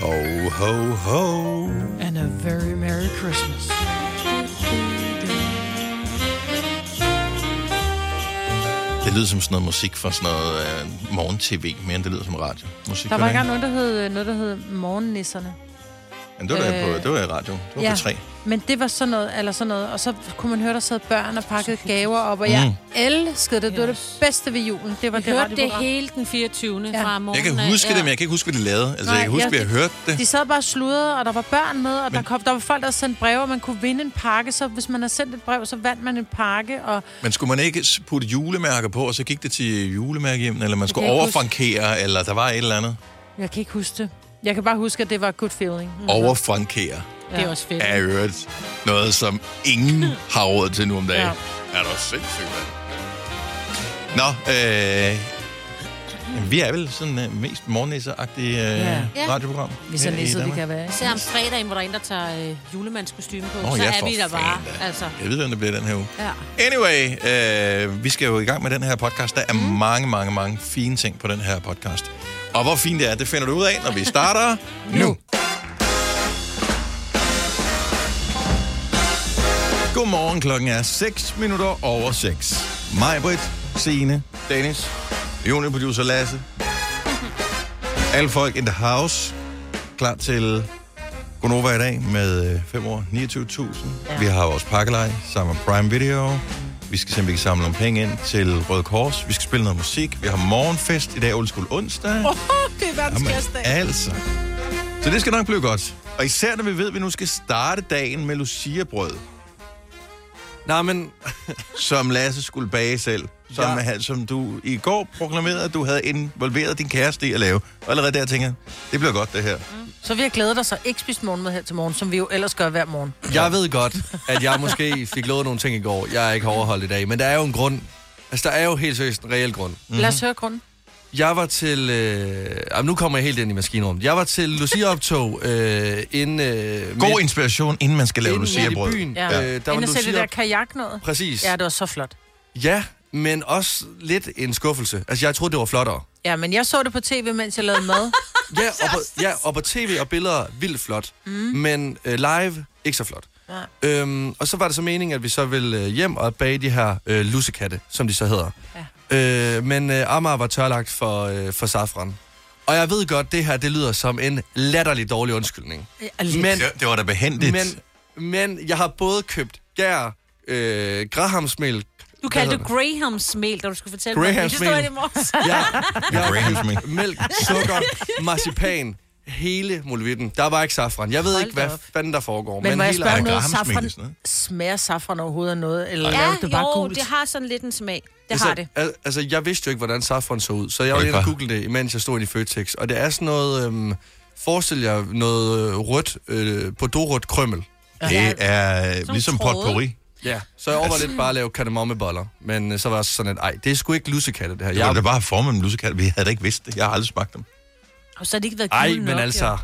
Ho, ho, ho. And a very Merry Christmas. Det lyder som sådan noget musik fra sådan noget uh, morgen-tv, mere end det lyder som radio. Musik, Der var engang noget, der hed, noget, der hed Morgennisserne. Men det var, øh, på, øh, det var i radio. Det var ja. på tre. Men det var sådan noget, eller sådan noget, og så kunne man høre, der sad børn og pakkede gaver op, og jeg Mm. elskede det. Det var det bedste ved julen. Det var Vi det hørte det hele den 24. Ja. fra morgenen. Jeg kan af. huske det, men jeg kan ikke huske, hvad de lavede. Altså, Nej, jeg kan huske, jeg- at vi har hørt det. De sad bare og sludrede, og der var børn med, og Men- der, kom, der var folk, der sendte breve, og man kunne vinde en pakke. Så hvis man har sendt et brev, så vandt man en pakke. Og Men skulle man ikke putte julemærker på, og så gik det til julemærke hjem, eller man skulle jeg overfrankere, eller der var et eller andet? jeg kan ikke huske det. Jeg kan bare huske, at det var good feeling. Mm. Overfrankere Det er også fedt. er i øvrigt noget, som ingen har råd til nu om dagen. Ja. Er du sindssygt, mand? Nå, øh, vi er vel sådan uh, mest morgennisseagtige uh, Ja. Ja. radioprogram. Vi er så her i nisset, vi Danmark. kan være. Især om fredagen, hvor der er en, der tager øh, julemandskostyme på. Åh, så ja, er for vi der bare. fanden da. Altså, Jeg ved, hvem det bliver den her uge. ja. Anyway, øh, vi skal jo i gang med den her podcast. Der er mm. mange, mange, mange fine ting på den her podcast. Og hvor fint det er, det finder du ud af, når vi starter nu. Godmorgen, klokken er 6 minutter over 6. Mig, Britt, Signe, Dennis, juniorproducer Lasse. Alle folk in the house. Klar til Gonova i dag med øh, 5 år 29.000. Ja. Vi har vores pakkelej sammen med Prime Video. Vi skal simpelthen ikke samle nogle penge ind til Røde Kors. Vi skal spille noget musik. Vi har morgenfest i dag, Old School onsdag. Oh, det er verdens dag. altså. Så det skal nok blive godt. Og især når vi ved, at vi nu skal starte dagen med Lucia-brød, Nej, men som Lasse skulle bage selv. Som, Ja. som du i går proklamerede, at du havde involveret din kæreste i at lave. Og allerede der tænker jeg, det bliver godt det her. Så vi har glædet dig så ikke spist morgenmad her til morgen, som vi jo ellers gør hver morgen. jeg ved godt, at jeg måske fik lovet nogle ting i går, jeg ikke har overholdt i dag. Men der er jo en grund. Altså, der er jo helt seriøst en reel grund. Mm-hmm. Lad os høre grunden. Jeg var til... Øh... Jamen, nu kommer jeg helt ind i maskinrummet. Jeg var til Lucia-optog øh, inden... Øh, God inspiration, inden man skal lave inden midt i Lucia-brød. byen. Ja. Øh, der var Inden at se det der Lucia... kajak noget. Præcis. Ja, det var så flot. Ja, men også lidt en skuffelse. Altså, jeg troede, det var flottere. Ja, men jeg så det på tv, mens jeg lavede mad. Ja, og på, ja, og på tv og billeder vildt flot. Mm. Men øh, live, ikke så flot. Ja. Øhm, og så var det så meningen, at vi så ville øh, hjem og bage de her øh, lussekatte, som de så hedder. Ja. Øh, men øh, Amager var tørlagt for, øh, for safran. Og jeg ved godt, det her det lyder som en latterlig dårlig undskyldning. Men, Det, det var da behendigt. men, men jeg har både købt gær, øh, grahamsmælk, Du kaldte det Graham's mel, da du skulle fortælle Graham's mig. Mel. i morges. ja, Ja, Graham's mælk. sukker, marcipan, hele muligheden. Der var ikke safran. Jeg ved Hold ikke, hvad op. fanden der foregår. Men må jeg spørge Er noget? Safran, smager safran overhovedet af noget? Eller Ja, det bare jo, gult? det har sådan lidt en smag. Det altså, har det. al- Altså, jeg vidste jo ikke, hvordan safran så ud, så jeg var det inde og google det, imens jeg stod inde i Føtex. Og det er sådan noget, øhm, forestil jer noget øh, rødt, øh, på rødt krømmel. Det er øh, ligesom potpourri. Ja. Så jeg overvejede lidt bare at lave kardemommeboller. Men øh, så var jeg sådan, at ej, det er sgu ikke lussekatte, det her. Det var Jeg, da bare formet med lusekald. Vi havde da ikke vidst det. Jeg har aldrig smagt dem. Og så har det ikke været ej, men nok, altså, jo.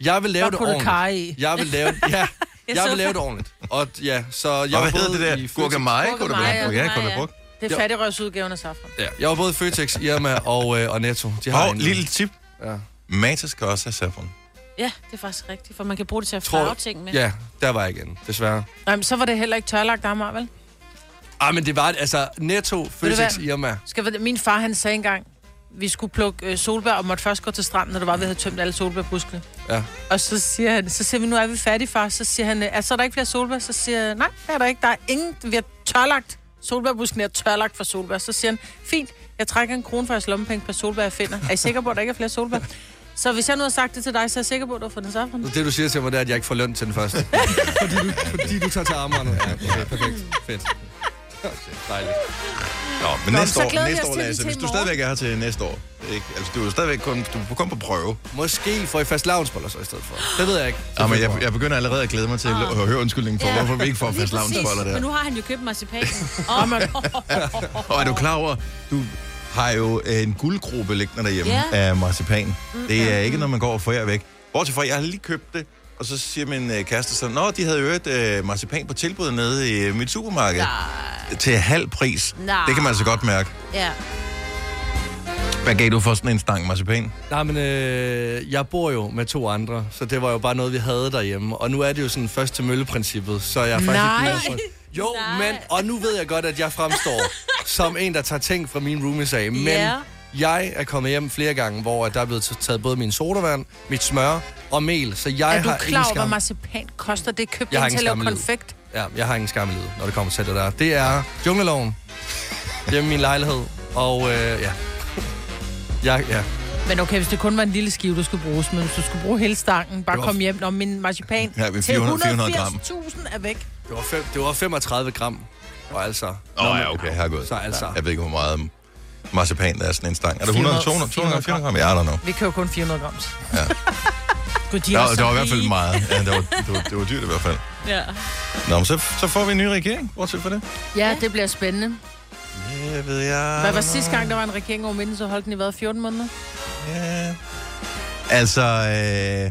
jeg vil lave Bare det ordentligt. Jeg vil lave, ja, jeg så vil lave det ordentligt. Og ja, så jeg Og hvad hedder både det der? Gurkemeje? kunne det være? ja, Ja, kunne det ja. brugt. Det er fattigrøvsudgaven af safran. Ja, jeg var både i Føtex, Irma og, øh, og Netto. De har Og en, lille tip. Ja. Matas skal også have saffron. Ja, det er faktisk rigtigt, for man kan bruge det til at farve ting med. Ja, der var jeg igen, desværre. Nej, men så var det heller ikke tørlagt Amager, vel? Ah, men det var, altså, Netto, du Føtex, hvad? Irma. Skal vi, min far, han sagde engang, vi skulle plukke øh, solbær, og måtte først gå til stranden, når det var, vi havde tømt alle solbærbuskene. Ja. Og så siger han, så siger vi, nu er vi færdige, far. Så siger han, er så er der ikke flere solbær? Så siger jeg, nej, det er der ikke. Der er ingen, vi har tørlagt. Solbærbusken er tørlagt for solbær. Så siger han, fint, jeg trækker en krone for jeres lommepenge per solbær, jeg finder. Er I sikre på, at der ikke er flere solbær? Så hvis jeg nu har sagt det til dig, så er jeg sikker på, at du har fundet safran. Det, du siger til mig, det er, at jeg ikke får løn til den første. fordi, du, fordi du tager til armerne. Ja, okay, perfekt. Fedt. Okay, dejligt. Nå, men Nå, næste så år, næste år Lasse, hvis du stadigvæk er her til næste år, ikke? altså du er stadigvæk kun, du er kun på prøve. Måske får I fast lavnsboller så i stedet for. Det ved jeg ikke. Ja, men jeg, jeg begynder allerede at glæde mig til Ah. at høre undskyldningen for, Ja. hvorfor vi ikke får fast lavnsboller der. Men nu har han jo købt marcipanen. Og er du klar over, du har jo en guldgruppe liggende derhjemme Ja. af marcipan. Det er ikke noget, man går og forærer væk. Bortset fra, jeg har lige købt det, og så siger min øh, kæreste så, Nå, de havde øvet øh, marcipan på tilbud nede i øh, mit supermarked. Nej. Til halv pris. Nej. Det kan man altså godt mærke. Ja. Hvad gav du for sådan en stang marcipan? Nej, men øh, jeg bor jo med to andre, så det var jo bare noget, vi havde derhjemme. Og nu er det jo sådan først til mølle-princippet, så jeg er faktisk Nej. ikke glad for... Jo, Nej. men... Og nu ved jeg godt, at jeg fremstår som en, der tager ting fra min roomies af. Men Ja. Jeg er kommet hjem flere gange, hvor der er blevet taget både min sodavand, mit smør og mel. Så jeg Er du har klar over, hvad marcipan koster? Det er købt Jeg har ind til at lave konfekt. Ja, jeg har ingen skam i livet, når det kommer til det der. Det er jungleloven hjemme i min lejlighed. Og øh, ja. Jeg, ja. Men okay, hvis det kun var en lille skive, du skulle bruge, men hvis du skulle bruge hele stangen, bare Det var- kom hjem, når min marcipan Ja, ved til 400 400 gram. 180.000 er væk. Det var, fem, det var 35 gram. Og altså... Åh, oh, ja, okay, her er godt. Så altså... Jeg ved ikke, hvor meget marcipan der er sådan en stang. Er det 400, 100, 200, 200, 400 gram? Ja, I don't know. Vi køber kun 400 grams. Ja. Gud, de Der, er var- der var i hvert fald meget. Ja, det, var, det, var, det var dyrt i hvert fald. Ja. Nå, men så, så får vi en ny regering. Bortset for det. Ja, det bliver spændende. Ja, ved jeg. Hvad var sidste gang, der var en regering over midten, så holdt den i hvad, 14 måneder? Ja. Altså, øh,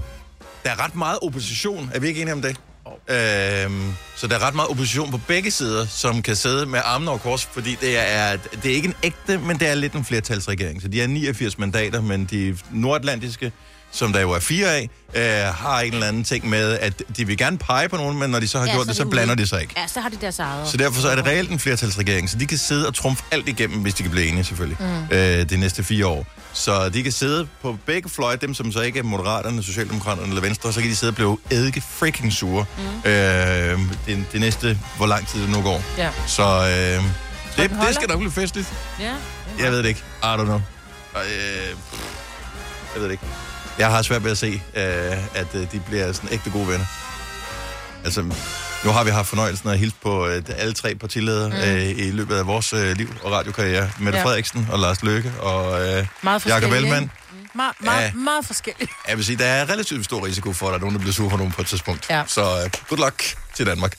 der er ret meget opposition. Er vi ikke enige om det? Øhm, så der er ret meget opposition på begge sider, som kan sidde med armene over kors, fordi det er, det er ikke en ægte, men det er lidt en flertalsregering. Så de er 89 mandater, men de nordatlantiske, som der jo er fire af, øh, har en eller anden ting med, at de vil gerne pege på nogen, men når de så har Ja, gjort så det, så blander de sig ikke. Ja, så har de deres eget. Så derfor så er det reelt en flertalsregering, så de kan sidde og trumfe alt igennem, hvis de kan blive enige selvfølgelig, mm. øh, de næste fire år. Så de kan sidde på begge fløje, dem som så ikke er Moderaterne, Socialdemokraterne eller Venstre, så kan de sidde og blive eddike freaking sure mm. øh, det, det næste, hvor lang tid det nu går. Ja. Så øh, det, det skal nok blive festligt. Ja. Jeg ved det ikke. I don't know. Øh, jeg ved det ikke. Jeg har svært ved at se, øh, at øh, de bliver sådan ægte gode venner. Altså, nu har vi haft fornøjelsen af at hilse på øh, alle tre partiledere mm. øh, i løbet af vores øh, liv og radiokarriere. Mette ja. Frederiksen og Lars Løkke og øh, Meget forskellige. Jakob Ellemann. ikke? Meget, meget, Ja. meget forskelligt. Jeg vil sige, der er relativt stor risiko for, at der er nogen, der bliver sur for nogen på et tidspunkt. Ja. Så øh, good luck til Danmark.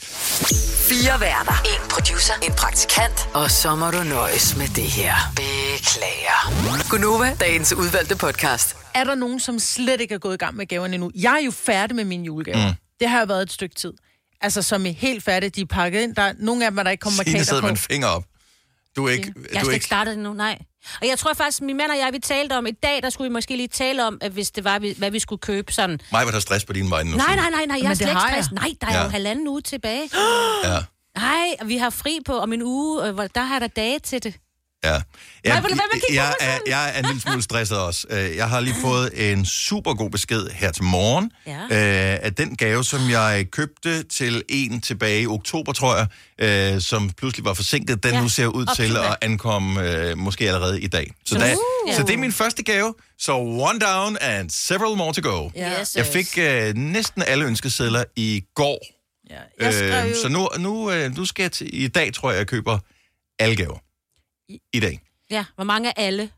Fire værter. En producer. En praktikant. Og så må du nøjes med det her. Beklager. Gunova, dagens udvalgte podcast. Er der nogen, som slet ikke er gået i gang med gaverne endnu? Jeg er jo færdig med mine julegaver. Mm. Det har jeg været et stykke tid. Altså, som er helt færdige. De er pakket ind. Der er nogle af dem, er der ikke kommer Signe markater sidder på. med en finger op. Du er ikke... Jeg du har er slet ikke startet endnu, nej. Og jeg tror faktisk, min mand og jeg, vi talte om, i dag, der skulle vi måske lige tale om, at hvis det var, vi- hvad vi skulle købe sådan. mig, der har stress på din vej nu. Nej, Signe. nej, nej, nej, jeg Men er slet ikke har jeg. stress. Nej, der er Ja. jo halvanden uge tilbage. Ja. Nej, og vi har fri på om en uge, hvor der har der dage til det. Ja. Nej, Jeg, vil du være med at jeg, er, sådan? jeg er en lille smule stresset også. Øh, Jeg har lige fået en super god besked her til morgen, Ja. øh, at den gave, som jeg købte til en tilbage i oktober, tror jeg, øh, som pludselig var forsinket, den Ja. nu ser ud til at ankomme øh, måske allerede i dag. Så, der, nu- så det er min første gave. Så one down and several more to go. Ja. Yes, Jeg fik øh, næsten alle ønskesedler i går. Ja. Jeg skrev Øh, jo... så nu, nu, øh, nu skal jeg til, i dag, tror jeg, jeg køber alle gaver. I dag. Ja, hvor mange af alle?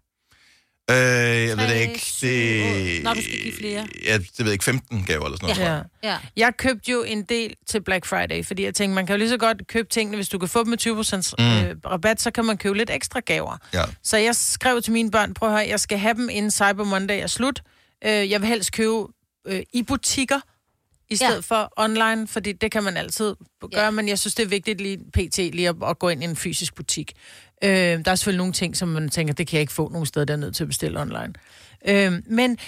Øh, jeg ved det ikke. Det. Nå, du skal give flere. Ja, det ved jeg ikke. 15 gaver eller sådan noget. Ja. Ja. Jeg købte jo en del til Black Friday, fordi jeg tænkte, man kan jo lige så godt købe tingene, hvis du kan få dem med 20% mm. øh, rabat, så kan man købe lidt ekstra gaver. Ja. Så jeg skrev til mine børn, prøv at høre, jeg skal have dem inden Cyber Monday er slut. Øh, jeg vil helst købe øh, i butikker, i stedet Ja. for online, fordi det kan man altid gøre, ja. men jeg synes, det er vigtigt lige pt. lige at, at gå ind i en fysisk butik. Øh, der er selvfølgelig nogle ting, som man tænker, det kan jeg ikke få nogen steder, der er nødt til at bestille online. Øh, men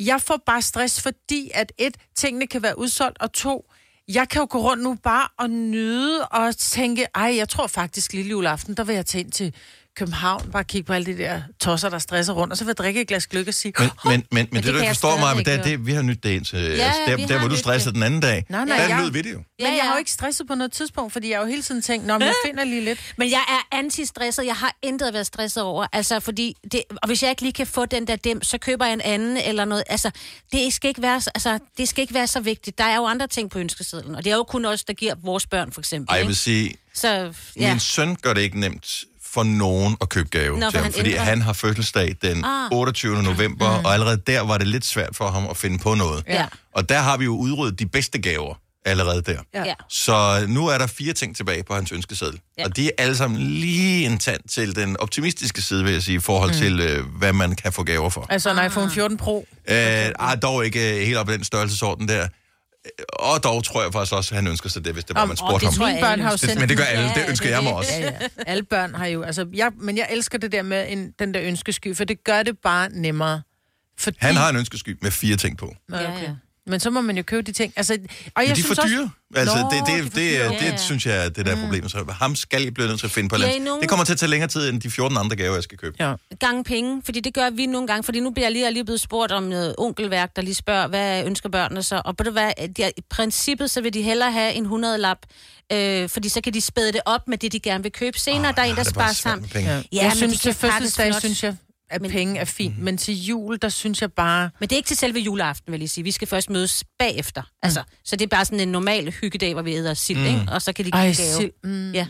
jeg får bare stress, fordi at et, tingene kan være udsolgt, og to, jeg kan jo gå rundt nu bare og nyde og tænke, ej, jeg tror faktisk lille juleaften, der vil jeg tage ind til København, bare kigge på alle de der tosser, der stresser rundt, og så vil jeg drikke et glas gløk og sige, Men, men, men, men det, det du forstår mig, men det, er det, vi har nyt det ind til. Ja, altså, der, der, hvor du stressede det. den anden dag, Nej, nej, der jeg- lød vi det jo. Men jeg har jo ikke stresset på noget tidspunkt, fordi jeg har jo hele tiden tænkt, Nå, men jeg finder lige lidt. Men jeg er antistresset. Jeg har intet at være stresset over. Altså, fordi det, og hvis jeg ikke lige kan få den der dem, så køber jeg en anden eller noget. Altså, det skal ikke være, så- altså, det skal ikke være så vigtigt. Der er jo andre ting på ønskesedlen, og det er jo kun os, der giver vores børn, for eksempel. Ej, jeg vil sige, Så, ja. min søn gør det ikke nemt for nogen at købe gave Nå, til ham, han fordi ændrer. han har fødselsdag den Ah. 28. november, og allerede der var det lidt svært for ham at finde på noget. Ja. Og der har vi jo udryddet de bedste gaver allerede der. Ja. Så nu er der fire ting tilbage på hans ønskeseddel. Ja. Og de er alle sammen lige en tand til den optimistiske side, vil jeg sige, i forhold mm. til, øh, hvad man kan få gaver for. Altså en iPhone 14 Pro. Øh, ej, dog ikke øh, helt op i den størrelsesorden der. Og dog tror jeg faktisk også, at han ønsker sig det, hvis det var, man spurgte ham. Mine børn har jo Det- Men det gør alle. Ja, Det ønsker det jeg mig også. Ja, ja. Alle børn har jo... Altså, jeg, men jeg elsker det der med en, den der ønskesky, for det gør det bare nemmere. Fordi, Han har en ønskesky med fire ting på. Ja, okay. Men så må man jo købe de ting. Altså, og Men jeg de er for også- dyre. Altså, Nå, det, de det, for det, dyre. det, Ja, ja. det synes jeg er det der Mm. problem. Så ham skal I blive nødt til at finde på Ja, nogle- Det kommer til at tage længere tid end de 14 andre gaver, jeg skal købe. Ja. Gange penge, fordi det gør vi nogle gange, fordi nu bliver jeg lige, jeg lige blevet spurgt om noget onkelværk, der lige spørger, hvad ønsker børnene så? Og ved du hvad, de, i princippet så vil de hellere have en 100-lap, øh, fordi så kan de spæde det op med det, de gerne vil købe senere. Åh, der er en, der det er bare sparer sammen. Ja. Ja. Jeg men synes, de til fødselsdag, synes jeg, at Men- penge er fint. Mhm. Men til jul, der synes jeg bare... Men det er ikke til selve juleaften, vil jeg sige. Vi skal først mødes bagefter. Altså, så det er bare sådan en normal hyggedag, hvor vi æder sild, mm. ikke? Og så kan de give Ej, gave. sild, mm. Ja.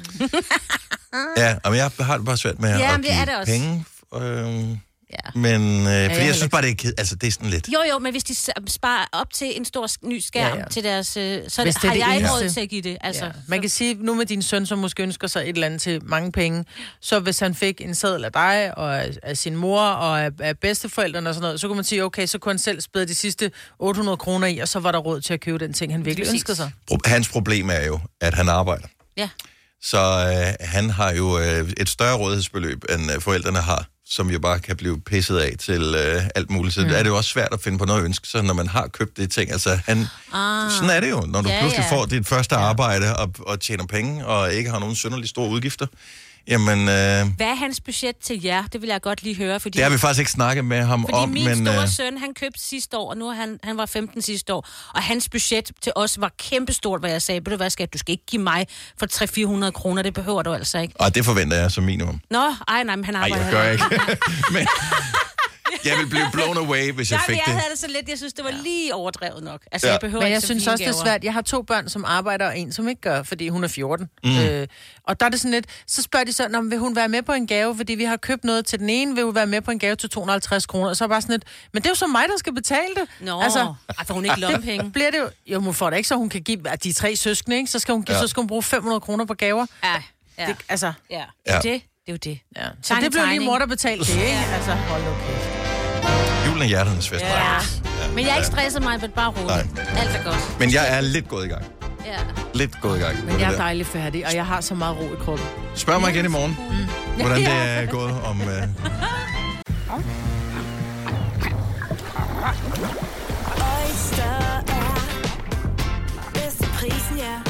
ja, men jeg har det bare svært med Ja, at men det er give det også. penge. Øh, ja. men øh, fordi jeg, heller synes bare, det er, ked, altså, det er sådan lidt... Jo, jo, men hvis de sparer op til en stor ny skærm Ja, ja, ja. ja. til deres... Øh, så Hvis det har det jeg ikke råd til at give det. Altså, Ja. Man kan sige, nu med din søn, som måske ønsker sig et eller andet til mange penge, så hvis han fik en seddel af dig, og af, af sin mor, og af, af bedsteforældrene og sådan noget, så kunne man sige, okay, så kunne han selv spæde de sidste 800 kroner i, og så var der råd til at købe den ting, han virkelig Præcis. ønskede sig. Pro- Hans problem er jo, at han arbejder. Ja. Så øh, han har jo øh, et større rådighedsbeløb, end øh, forældrene har, som jo bare kan blive pisset af til øh, alt muligt. Så mm. er det jo også svært at finde på noget at ønske sig, når man har købt det ting. Altså, han, Ah. sådan er det jo, når du Ja, pludselig ja. får dit første arbejde og, og tjener penge, og ikke har nogen synderlig store udgifter. Jamen, øh, Hvad er hans budget til jer? Det vil jeg godt lige høre, fordi... det har vi faktisk ikke snakket med ham Fordi om, min men... store Øh, søn, han købte sidste år, og nu han, han var 15 sidste år, og hans budget til os var kæmpestort, hvor jeg sagde, ved du hvad, skat, du skal ikke give mig for 300-400 kroner, det behøver du altså ikke. og det forventer jeg som minimum. Nå, ej, nej, men han arbejder... jeg gør ikke. men jeg vil blive blown away, hvis jeg Nej, men fik jeg det. havde det så lidt, jeg synes, det var lige overdrevet nok. Altså, Ja. jeg behøver Men jeg synes også, det er svært. Jeg har to børn, som arbejder, og en, som ikke gør, fordi hun er 14. Mm. Øh, og der er det sådan lidt, så spørger de så, "Nå, men vil hun være med på en gave, fordi vi har købt noget til den ene, vil hun være med på en gave til 250 kroner? Og så er bare sådan lidt, men det er jo så mig, der skal betale det. Nå, altså, ej, får hun ikke lommepenge? Bliver det jo, jo, hun får det ikke, så hun kan give, de tre søskende, ikke? Så skal hun, give, Ja. så skal hun bruge 500 kroner på gaver. Ja, ja. Det, altså, ja. Ja. Det, er det, det er jo det. ja. Så Tegn det blev lige mor, der betalte det, ikke? Altså, hold kæft. Julen er hjerternes fest. Ja. Men jeg er ikke stresset mig, men bare roligt. Nej. Alt er godt. Men jeg er lidt gået i gang. Ja. Lidt gået i gang. Men jeg er dejligt færdig, og jeg har så meget ro i kroppen. Spørg mig igen i morgen, Mm. hvordan det er gået om... Uh... Oyster er bedst til prisen, ja.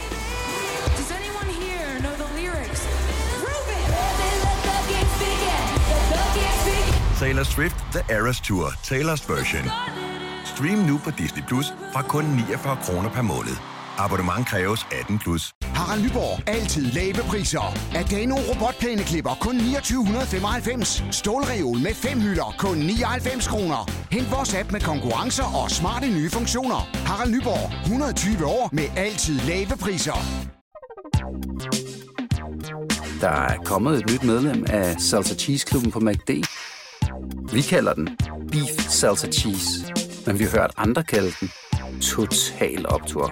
Taylor Swift The Eras Tour, Taylor's version. Stream nu på Disney Plus fra kun 49 kroner per måned. Abonnement kræves 18 plus. Harald Nyborg. Altid lave priser. Adano robotplæneklipper kun 2995. Stålreol med fem hylder kun 99 kroner. Hent vores app med konkurrencer og smarte nye funktioner. Harald Nyborg. 120 år med altid lave priser. Der er kommet et nyt medlem af Salsa Cheese Klubben på MACD. Vi kalder den Beef Salsa Cheese, men vi har hørt andre kalde den Total Optor.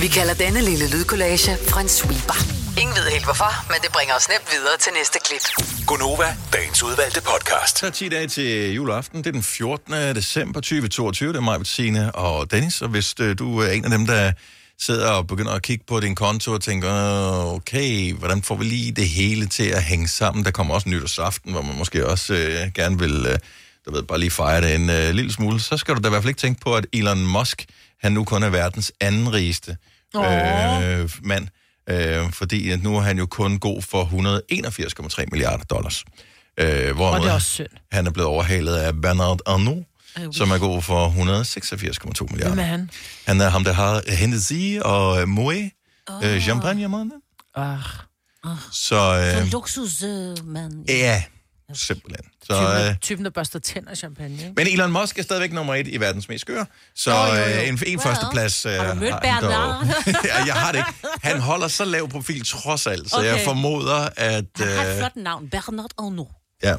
Vi kalder denne lille lydkollage en sweeper. Ingen ved helt hvorfor, men det bringer os nemt videre til næste klip. Gonova, dagens udvalgte podcast. Så er 10 dage til juleaften. Det er den 14. december 2022. Det er mig, Bettine og Dennis. Og hvis øh, du er en af dem, der sidder og begynder at kigge på din konto og tænker, "Åh, okay, hvordan får vi lige det hele til at hænge sammen? Der kommer også nytårsaften, hvor man måske også øh, gerne vil, øh, du ved, bare lige fejre det en øh, lille smule. Så skal du da i hvert fald ikke tænke på, at Elon Musk, han nu kun er verdens anden rigeste øh, mand. Øh, fordi at nu er han jo kun god for 181,3 milliarder dollars. Øh, hvor Og det er også synd. han er blevet overhalet af Bernard Arnault, som er god for 186,2 milliarder. Hvem er han? Han er ham, der har Hennessy og uh, Moët oh. champagne -måneden. Ah. Så Så øh, luksus, øh, mand. ja, Simpelthen. Så, øh, Typen, typen, der børster tænder champagne, ikke? men Elon Musk er stadigvæk nummer et i verdens mest skøre. Så Jo, jo, jo. øh, en, en førsteplads... Øh, Har du mødt. Bernard? ja, jeg har det ikke. Han holder så lav profil trods alt, så okay. jeg formoder, at... Han har et Øh, flot navn. Bernard Arnault. ja.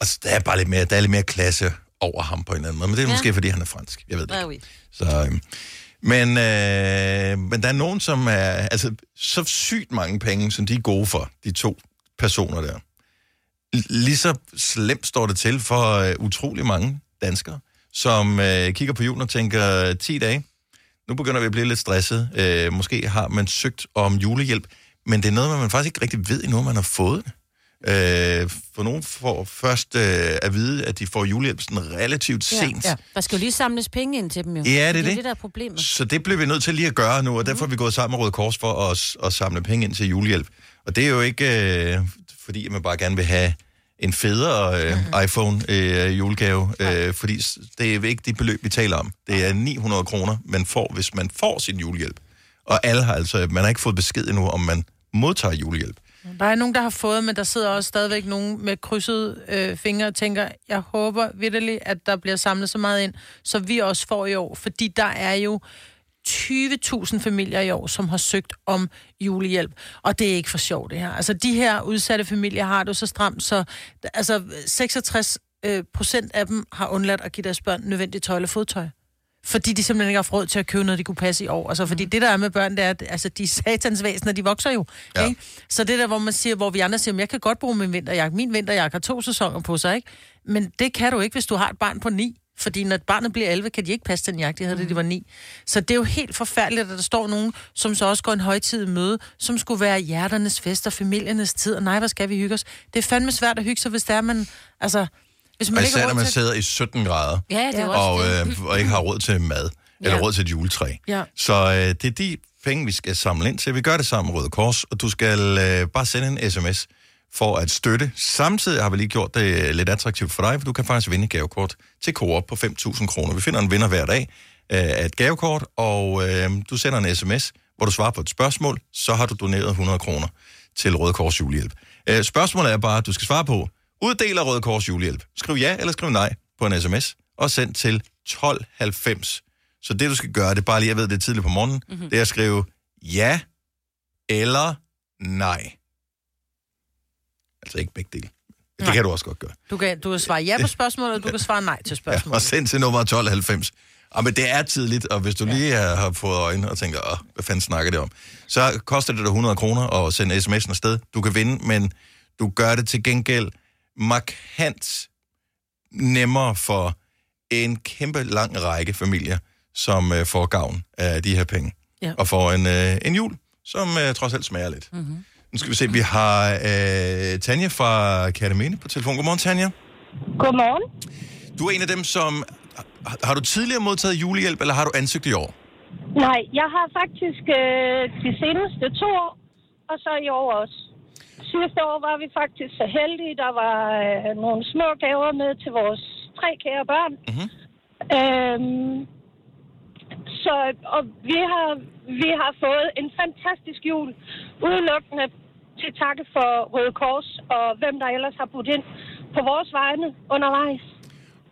Og så der er bare lidt mere, der er lidt mere klasse over ham på en eller anden måde. Men det er Ja. måske, fordi han er fransk. Jeg ved det ikke. Så, øh, men, øh, men der er nogen, som er... Altså, så sygt mange penge, som de er gode for, de to personer der. Lige så slemt står det til for øh, utrolig mange danskere, som øh, kigger på julen og tænker, 10 dage, nu begynder vi at blive lidt stresset. Øh, måske har man søgt om julehjælp, men det er noget, man faktisk ikke rigtig ved endnu, om man har fået det. Øh, for nogen får først øh, at vide, at de får julehjælp sådan relativt sent. Ja. Der skal jo lige samles penge ind til dem jo. Ja, det er det. er det. det, der er problemet. Så det bliver vi nødt til lige at gøre nu, og derfor er vi gået sammen med Røde Kors for at, at samle penge ind til julehjælp. Og det er jo ikke, øh, fordi man bare gerne vil have en federe øh, Mhm. iPhone øh, julegave, øh, fordi det er ikke de beløb, vi taler om. Det er 900 kroner, man får, hvis man får sin julehjælp. Og alle har altså, man har ikke fået besked endnu, om man modtager julehjælp. Der er nogen, der har fået, men der sidder også stadigvæk nogen med krydsede øh, fingre og tænker, jeg håber virkelig, at der bliver samlet så meget ind, så vi også får i år. Fordi der er jo 20.000 familier i år, som har søgt om julehjælp. Og det er ikke for sjovt, det her. Altså, de her udsatte familier har det så stramt, så altså, 66 øh, procent af dem har undladt at give deres børn nødvendigt tøj eller fodtøj. Fordi de simpelthen ikke har råd til at købe noget, de kunne passe i år. Altså, fordi det der er med børn, det er, at altså, de er satans væsener, de vokser jo. Ja. Ikke? Så det der, hvor man siger, hvor vi andre siger, "Men jeg kan godt bruge min vinterjakke. Min vinterjakke har to sæsoner på sig, ikke? Men det kan du ikke, hvis du har et barn på ni. Fordi når barnet bliver 11, kan de ikke passe den jakke, de havde, da de var 9. Så det er jo helt forfærdeligt, at der står nogen, som så også går en højtid møde, som skulle være hjerternes fest og familiernes tid, og nej, hvad skal vi hygge os? Det er fandme svært at hygge sig, hvis det er, man... Altså, hvis man især når man til... sidder i 17 grader, Ja, det jo og, øh, og ikke har råd til mad, eller Ja. råd til et juletræ. Ja. Så øh, det er de penge, vi skal samle ind til. Vi gør det sammen med Røde Kors, og du skal øh, bare sende en sms for at støtte. Samtidig har vi lige gjort det øh, lidt attraktivt for dig, for du kan faktisk vinde et gavekort til Coop på 5.000 kroner. Vi finder en vinder hver dag øh, af et gavekort, og øh, du sender en sms, hvor du svarer på et spørgsmål, så har du doneret 100 kroner til Røde Kors julehjælp. Øh, spørgsmålet er bare, at du skal svare på, uddeler Røde Kors julehjælp? Skriv ja eller skriv nej på en sms, og send til 1290. Så det, du skal gøre, det er bare lige, jeg ved, det er tidligt på morgenen, mm-hmm. det er at skrive ja eller nej. Altså ikke begge dele. Det Nej. kan du også godt gøre. Du kan, du kan svare ja på spørgsmålet, og du kan svare nej til Ja, spørgsmålet. og send til nummer 1290. Og men det er tidligt, og hvis du lige har, har fået øjne og tænker, Åh, hvad fanden snakker det om, så koster det dig 100 kroner at sende sms'en afsted. Du kan vinde, men du gør det til gengæld markant nemmere for en kæmpe lang række familier, som øh, får gavn af de her penge. Ja. Og får en, øh, en jul, som øh, trods alt smager lidt. Mm-hmm. Nu skal vi se, vi har øh, Tanja fra Katamene på telefon. Godmorgen, Tanja. Godmorgen. Du er en af dem, som... Har, har du tidligere modtaget julehjælp, eller har du ansøgt i år? Nej, jeg har faktisk øh, de seneste to år, og så i år også. Sidste år var vi faktisk så heldige, der var øh, nogle små gaver med til vores tre kære børn. Mhm. Øhm, så og vi har, vi har fået en fantastisk jul, udelukkende til takke for Røde Kors og hvem der ellers har budt ind på vores vegne undervejs.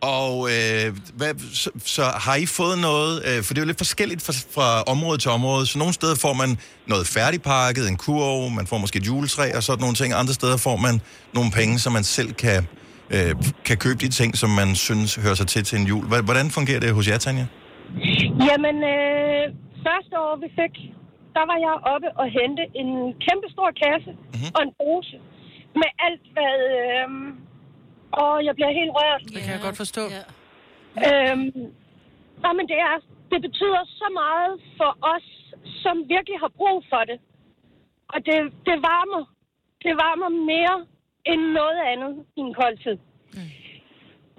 Og øh, hvad, så, så har I fået noget, øh, for det er jo lidt forskelligt fra, fra område til område, så nogle steder får man noget færdigpakket, en kurv, man får måske et juletræ og sådan nogle ting, andre steder får man nogle penge, så man selv kan, øh, kan købe de ting, som man synes hører sig til til en jul. Hvordan fungerer det hos jer, Tanja? Jamen, øh, første år vi fik, der var jeg oppe og hente en kæmpe stor kasse mm-hmm. og en pose med alt, hvad... Øh, og jeg bliver helt rørt. Det kan jeg godt forstå. Ja. Øhm, nå, men det, er, det betyder så meget for os, som virkelig har brug for det. Og det, det varmer. Det varmer mere end noget andet i en kold tid.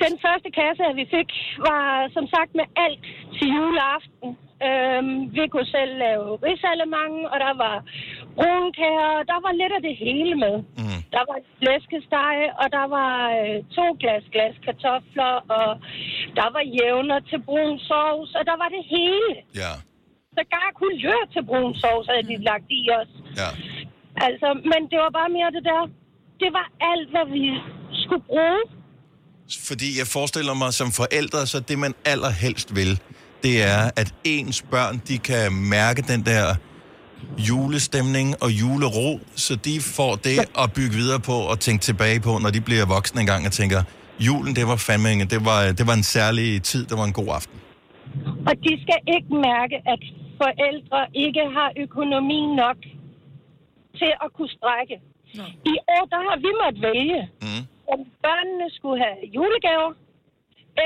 Den første kasse, vi fik, var som sagt med alt til juleaften. Øhm, vi kunne selv lave risalemang, og der var brunkager, og der var lidt af det hele med. Mm. Der var flæskesteg, og der var øh, to glas glas kartofler, og der var jævner til brun sovs, og der var det hele. Ja, Sågar kulør til brun sovs havde de lagt i os. ja. Altså, men det var bare mere det der. det var alt, hvad vi skulle bruge. Fordi jeg forestiller mig som forældre, så det man allerhelst vil, det er, at ens børn, de kan mærke den der julestemning og julero, så de får det at bygge videre på og tænke tilbage på, når de bliver voksne engang og tænker, julen, det var fandme, en- det var, det var en særlig tid, det var en god aften. Og de skal ikke mærke, at forældre ikke har økonomi nok til at kunne strække. I år, der har vi måttet vælge, mm. om børnene skulle have julegaver,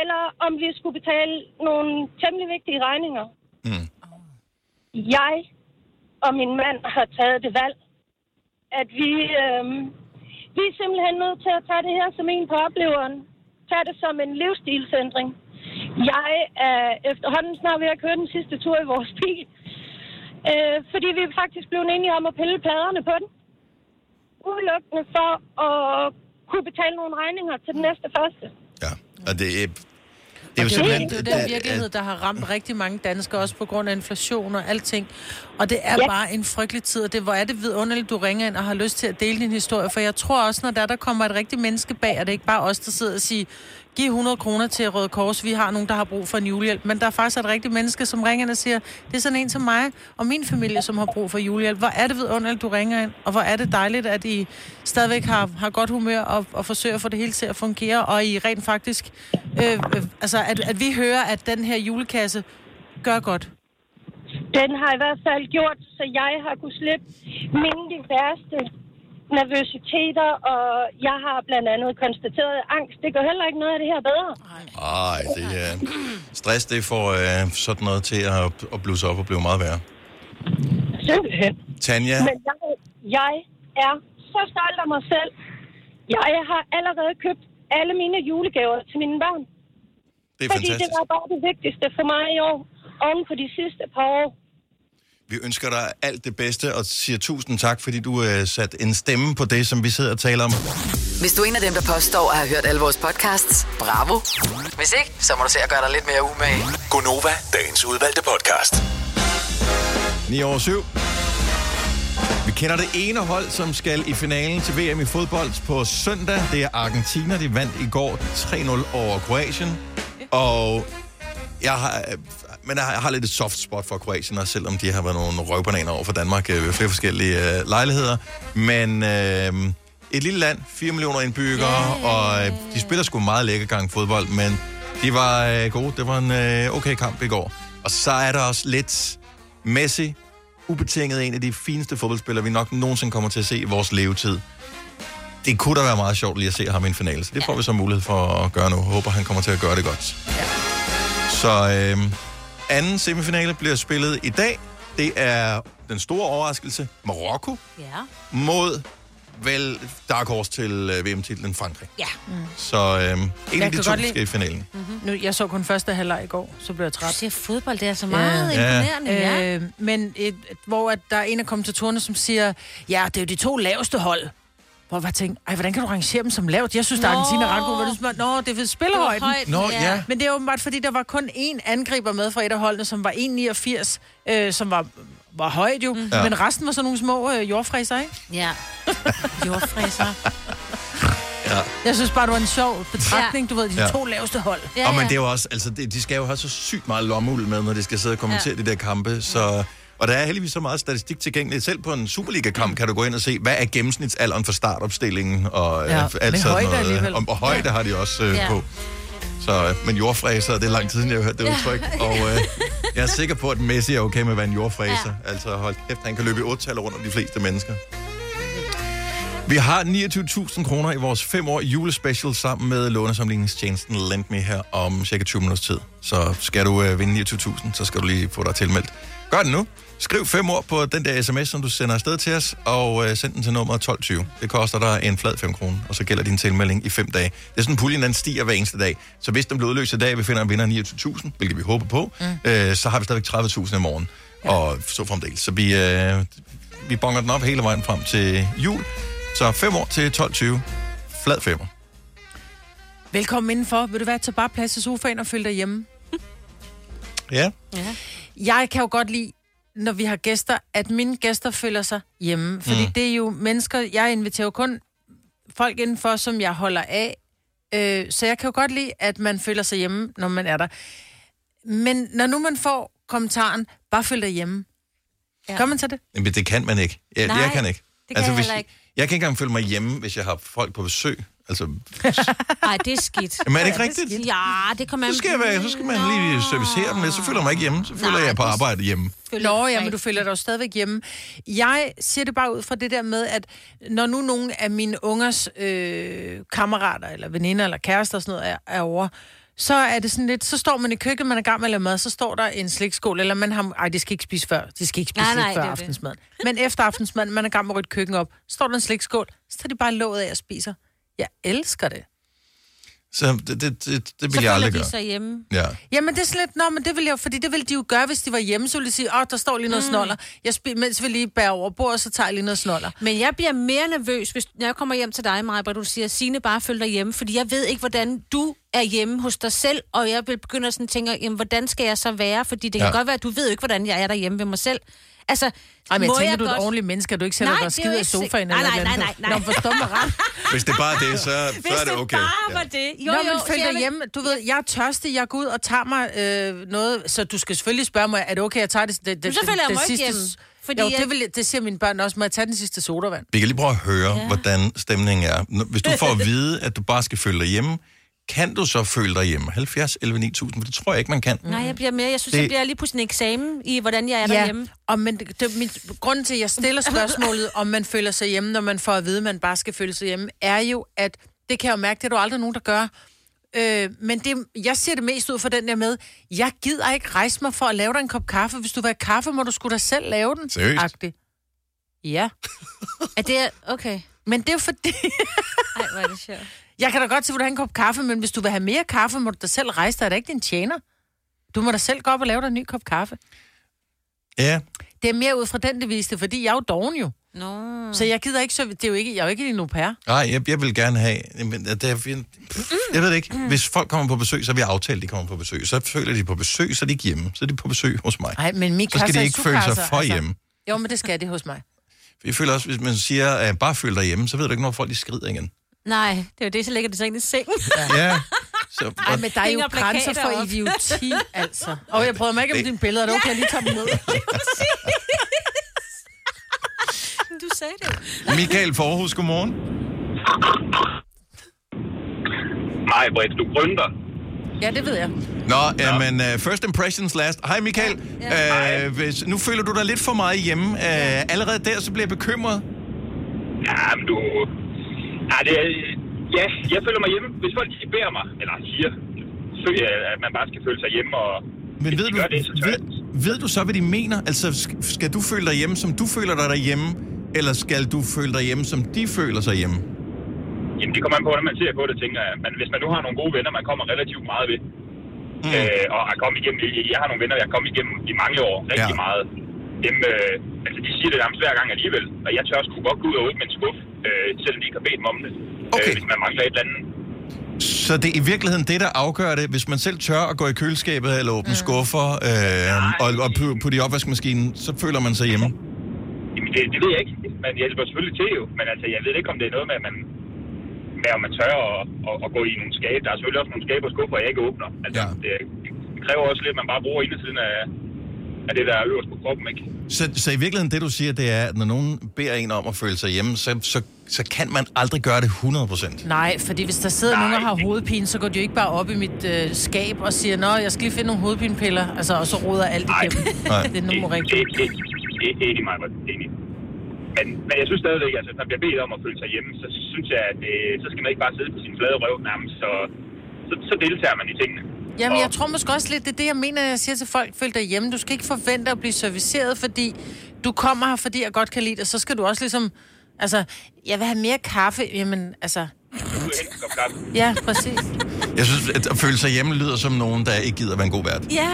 eller om vi skulle betale nogle temmelig vigtige regninger. Mm. Jeg og min mand har taget det valg, at vi, øh, vi er simpelthen nødt til at tage det her som en på opleveren. Tag det som en livsstilsændring. Jeg er efterhånden snart ved at køre den sidste tur i vores bil, øh, fordi vi er faktisk blevet enige om at pille pladerne på den. Udelukkende for at kunne betale nogle regninger til den næste første. Og det, er- det er jo er, jo simpelthen... det er jo den virkelighed, der har ramt rigtig mange danskere, også på grund af inflation og alting. Og det er Ja. bare en frygtelig tid, og det, hvor er det vidunderligt, du ringer ind og har lyst til at dele din historie. For jeg tror også, når der, der kommer et rigtigt menneske bag, og det er ikke bare os, der sidder og siger, giv 100 kroner til Røde Kors, vi har nogen, der har brug for en julehjælp. Men der er faktisk et rigtigt menneske, som ringer ind og siger, det er sådan en som mig og min familie, som har brug for julehjælp. Hvor er det vidunderligt, du ringer ind, og hvor er det dejligt, at I stadigvæk har, har godt humør og, og forsøger at få det hele til at fungere, og I rent faktisk, øh, øh, altså at, at vi hører, at den her julekasse gør godt. Den har i hvert fald gjort, så jeg har kunnet slippe mine de værste nervøsiteter, og jeg har blandt andet konstateret angst. Det gør heller ikke noget af det her bedre. Ej, det er... Stress, det får øh, sådan noget til at, at blusse op og blive meget værre. Simpelthen. Tanja, Men jeg, jeg er så stolt af mig selv. Jeg har allerede købt alle mine julegaver til mine børn. det er fordi det fantastisk. var bare det vigtigste for mig i år, oven på de sidste par år. Vi ønsker dig alt det bedste og siger tusind tak, fordi du øh, satte en stemme på det, som vi sidder og taler om. Hvis du er en af dem, der påstår at have hørt alle vores podcasts, bravo. Hvis ikke, så må du se at gøre dig lidt mere umage. Gonova, dagens udvalgte podcast. 9 over 7. Vi kender det ene hold, som skal i finalen til VM i fodbold på søndag. Det er Argentina. De vandt i går 3-0 over Kroatien. Og jeg har, men jeg har, lidt et soft spot for Kroatien, også selvom de har været nogle røvbananer over for Danmark øh, ved flere forskellige øh, lejligheder. Men øh, et lille land, 4 millioner indbyggere, og øh, de spiller sgu meget lækker gang fodbold, men de var øh, gode. Det var en øh, okay kamp i går. Og så er der også lidt Messi, ubetinget en af de fineste fodboldspillere, vi nok nogensinde kommer til at se i vores levetid. Det kunne da være meget sjovt lige at se ham i en finale, så det får vi så mulighed for at gøre nu. Håber, han kommer til at gøre det godt. Så øh, anden semifinale bliver spillet i dag. Det er den store overraskelse. Marokko Ja. mod vel Dark Horse til øh, VM-titlen Frankrig. Ja. Så øh, en af kan de to skal i finalen. Nu, jeg så kun første halvleg i går, så blev jeg Du træt. ser fodbold, det er så meget Ja. imponerende. Ja. Øh, men et, hvor at der er en af kommentatorerne, som siger, ja, det er jo de to laveste hold. Hvor jeg tænkte, ej, hvordan kan du rangere dem som lavt? Jeg synes, der er. Argentina er ret god. Hvor du spørger, Nå, det er ved spillerhøjden. højden, Nå, ja. Men det er åbenbart, fordi der var kun én angriber med fra et af holdene, som var 1,89, øh, som var, var højt jo. Mm. Ja. Men resten var sådan nogle små øh, jordfræser, ikke? Ja. Jordfræser. Ja. Jeg synes bare, det var en sjov betragtning, du ved, de Ja. to laveste hold. Ja, Og men ja. det er jo også, altså de, de skal jo have så sygt meget lommeuld med, når de skal sidde og kommentere ja. de der kampe, så... Og der er heldigvis så meget statistik tilgængeligt. Selv på en Superliga-kamp kan du gå ind og se, hvad er gennemsnitsalderen for startopstillingen, og Ja, ja, alt sådan højde noget. alligevel. Og, og højde har de også øh, Ja. på. Så, øh, men jordfræser, det er lang tid siden, jeg har hørt det udtryk. Og øh, jeg er sikker på, at Messi er okay med at være en jordfræser. Ja. Altså hold kæft, han kan løbe i 8 rundt om de fleste mennesker. Vi har 29.000 kroner i vores 5 år julespecial sammen med lånesamligningstjenesten LendMe her om cirka 20 minutters tid. Så skal du øh, vinde 29.000, så skal du lige få dig tilmeldt. Gør det nu. Skriv fem ord på den der sms, som du sender afsted til os, og øh, send den til nummer 1220. Det koster dig en flad 5 kroner, og så gælder din tilmelding i 5 dage. Det er sådan, puljen den stiger hver eneste dag. Så hvis den bliver udløst i dag, vi finder en vinder af 29.000, hvilket vi håber på, mm. øh, så har vi stadigvæk 30.000 i morgen. Ja. Og så fremdeles. Så vi, øh, vi bonger den op hele vejen frem til jul. Så 5 år til 12.20. Flad 5. Velkommen indenfor. Vil du være til bare plads i sofaen og følge dig hjemme? Ja. Jeg kan jo godt lide, når vi har gæster, at mine gæster føler sig hjemme. Fordi Mm. det er jo mennesker, jeg inviterer jo kun folk indenfor, som jeg holder af. Øh, så jeg kan jo godt lide, at man føler sig hjemme, når man er der. Men når nu man får kommentaren, bare følg dig hjemme. Ja. Gør man så det? Men det kan man ikke. Jeg, Nej, jeg kan ikke. Altså, det kan jeg hvis, ikke. Jeg kan ikke engang føle mig hjemme, hvis jeg har folk på besøg. Altså, Nej, det er skidt. Jamen, er det ikke rigtigt? Ja, det kommer så skal, jeg være, så skal man lige servicere dem lidt. Så føler jeg mig ikke hjemme. Så føler Nej, jeg, på det- arbejde hjemme. Nå, ja, men du føler dig jo stadigvæk hjemme. Jeg siger det bare ud fra det der med, at når nu nogle af mine ungers øh, kammerater, eller veninder, eller kærester og sådan noget er, er over, så er det sådan lidt, så står man i køkkenet, man er gang med at lave mad, så står der en slikskål, eller man har, ej, de skal ikke spise før, de skal ikke spise Nej, nej, før det det. aftensmaden. Men efter aftensmaden, man er gang med at rydde køkken op, står der en slikskål, så tager de bare låget af og spiser. Jeg elsker det. Så det, det, det, det vil Så jeg aldrig gøre. sig hjemme. Ja. Jamen, det er sådan lidt, nå, men det ville jeg, fordi det ville de jo gøre, hvis de var hjemme, så ville de sige, åh, der står lige noget mm. snoller. Jeg spi- mens vi lige bærer over bordet, så tager jeg lige noget snoller. Men jeg bliver mere nervøs, hvis når jeg kommer hjem til dig, Maja, hvor du siger, Signe, bare følg dig hjemme, fordi jeg ved ikke, hvordan du er hjemme hos dig selv, og jeg vil begynde at sådan tænke, jamen, hvordan skal jeg så være? Fordi det kan Ja. godt være, at du ved jo ikke, hvordan jeg er derhjemme ved mig selv. Altså, Ej, men jeg må tænker, du er et godt- ordentligt menneske, at du ikke sætter dig og det er jo skider i ikke sofaen. Nej, et nej, eller nej, nej, nej. Nå, forstå mig ret. Hvis det er bare det, så, så er det okay. bare Ja. var det. Jo, Nå, men følg dig jeg hjemme. Du ved, jeg er tørstig, jeg går ud og tager mig øh, noget, så du skal selvfølgelig spørge mig, er det okay, at jeg tager det, det, det, så følger jeg det ikke sidste... hjemme, Fordi jo, jeg- det, vil, det siger mine børn også, må jeg tage den sidste sodavand? Vi kan lige prøve at høre, Ja. hvordan stemningen er. Hvis du får at vide, at du bare skal følge dig hjemme, kan du så føle dig hjemme? 70, 11, 9000, for det tror jeg ikke, man kan. Nej, jeg bliver mere, jeg synes, Det- jeg bliver lige pludselig en eksamen i, hvordan jeg er derhjemme. og men det, det, mit, grunden til, at jeg stiller spørgsmålet, om man føler sig hjemme, når man får at vide, at man bare skal føle sig hjemme, er jo, at det kan jeg jo mærke, det er der jo aldrig nogen, der gør. Øh, men det, jeg ser det mest ud for den der med, jeg gider ikke rejse mig for at lave dig en kop kaffe. Hvis du vil have kaffe, må du sgu da selv lave den. Seriøst? Agtig. Ja. Er det... Okay. Men det er jo fordi... Ej, hvor er det sjovt. Jeg kan da godt se, at du have en kop kaffe, men hvis du vil have mere kaffe, må du da selv rejse dig. Er det ikke din tjener? Du må da selv gå op og lave dig en ny kop kaffe. Ja, Det er mere ud fra den, det viste, fordi jeg er jo doven jo. Nå. Så jeg gider ikke, så det er jo ikke, jeg er jo ikke din au pair. nej, jeg, jeg vil gerne have... Men det er, pff, jeg ved det ikke. Hvis folk kommer på besøg, så har vi aftalt, at de kommer på besøg. Så føler de på besøg, så er de ikke hjemme. Så er de på besøg hos mig. Nej, men min så skal de ikke føle sig for altså. hjemme. Jo, men det skal det hos mig. Jeg føler også, hvis man siger, at bare føl dig hjemme, så ved du ikke, når folk de skrider igen. Nej, det er jo det, så ligger det sig ind i sengen. Ja. Så, Ej, men der er jo Hænger grænser plakater for op. idioti, altså. Og jeg prøver mig ikke om dine billeder, er det okay, jeg lige tager dem ned? du sagde det. Michael Forhus, godmorgen. Nej, Britt, du grønter. Ja, det ved jeg. Nå, ja. men uh, first impressions last. Hej Michael. Ja. Uh, hvis, nu føler du dig lidt for meget hjemme. Uh, allerede der, så bliver jeg bekymret. Ja, men du... Ja, det er... Ja, jeg føler mig hjemme. Hvis folk de beder mig, eller siger, føler jeg, at man bare skal føle sig hjemme, og Men ved de du, det, så ved, ved du så, hvad de mener? Altså, sk- skal du føle dig hjemme, som du føler dig derhjemme? Eller skal du føle dig hjemme, som de føler sig hjemme? Jamen, det kommer an på, hvordan man ser på det, tænker jeg. Men hvis man nu har nogle gode venner, man kommer relativt meget ved, mm. øh, og er kommet igennem, jeg har nogle venner, jeg har kommet igennem i mange år, rigtig ja. meget. Dem, øh, altså, de siger det nærmest hver gang alligevel, og jeg tør sgu godt gå ud og åbne en skuff, øh, selvom de ikke har bedt mig om det. Okay. Øh, hvis man mangler et eller andet. Så det er i virkeligheden det, der afgør det. Hvis man selv tør at gå i køleskabet eller åbne mm. skuffer øh, og, og pu- putte i opvaskemaskinen, så føler man sig hjemme. Jamen, det, det ved jeg ikke. Men jeg hjælper selvfølgelig til jo. Men altså, jeg ved ikke, om det er noget med, at man, med, om man tør at, at, at gå i nogle skabe. Der er selvfølgelig også nogle skabe og skuffer, jeg ikke åbner. Altså, ja. det, det, kræver også lidt, at man bare bruger indersiden af, af det, der er øverst på kroppen, ikke? Så, så i virkeligheden det, du siger, det er, at når nogen beder en om at føle sig hjemme, så, så, så kan man aldrig gøre det 100%. Nej, fordi hvis der sidder nogen, der har hovedpine, så går de jo ikke bare op i mit øh, skab og siger, Nå, jeg skal lige finde nogle hovedpinepiller, altså, og så roder alt igennem. Nej. Det er nummer rigtigt. Det, det, det er enig, mig, enig. Men, men jeg synes stadigvæk, altså, hvis man bliver bedt om at føle sig hjemme, så synes jeg, at det, så skal man ikke bare sidde på sin flade røv nærmest, så, så, så deltager man i tingene. Jamen, jeg tror måske også lidt, det er det, jeg mener, når jeg siger til folk, føl dig hjemme. Du skal ikke forvente at blive serviceret, fordi du kommer her, fordi jeg godt kan lide det. Så skal du også ligesom, altså, jeg vil have mere kaffe. Jamen, altså, ja, præcis. Jeg synes, at at føle sig hjemme lyder som nogen, der ikke gider være en god vært. Ja,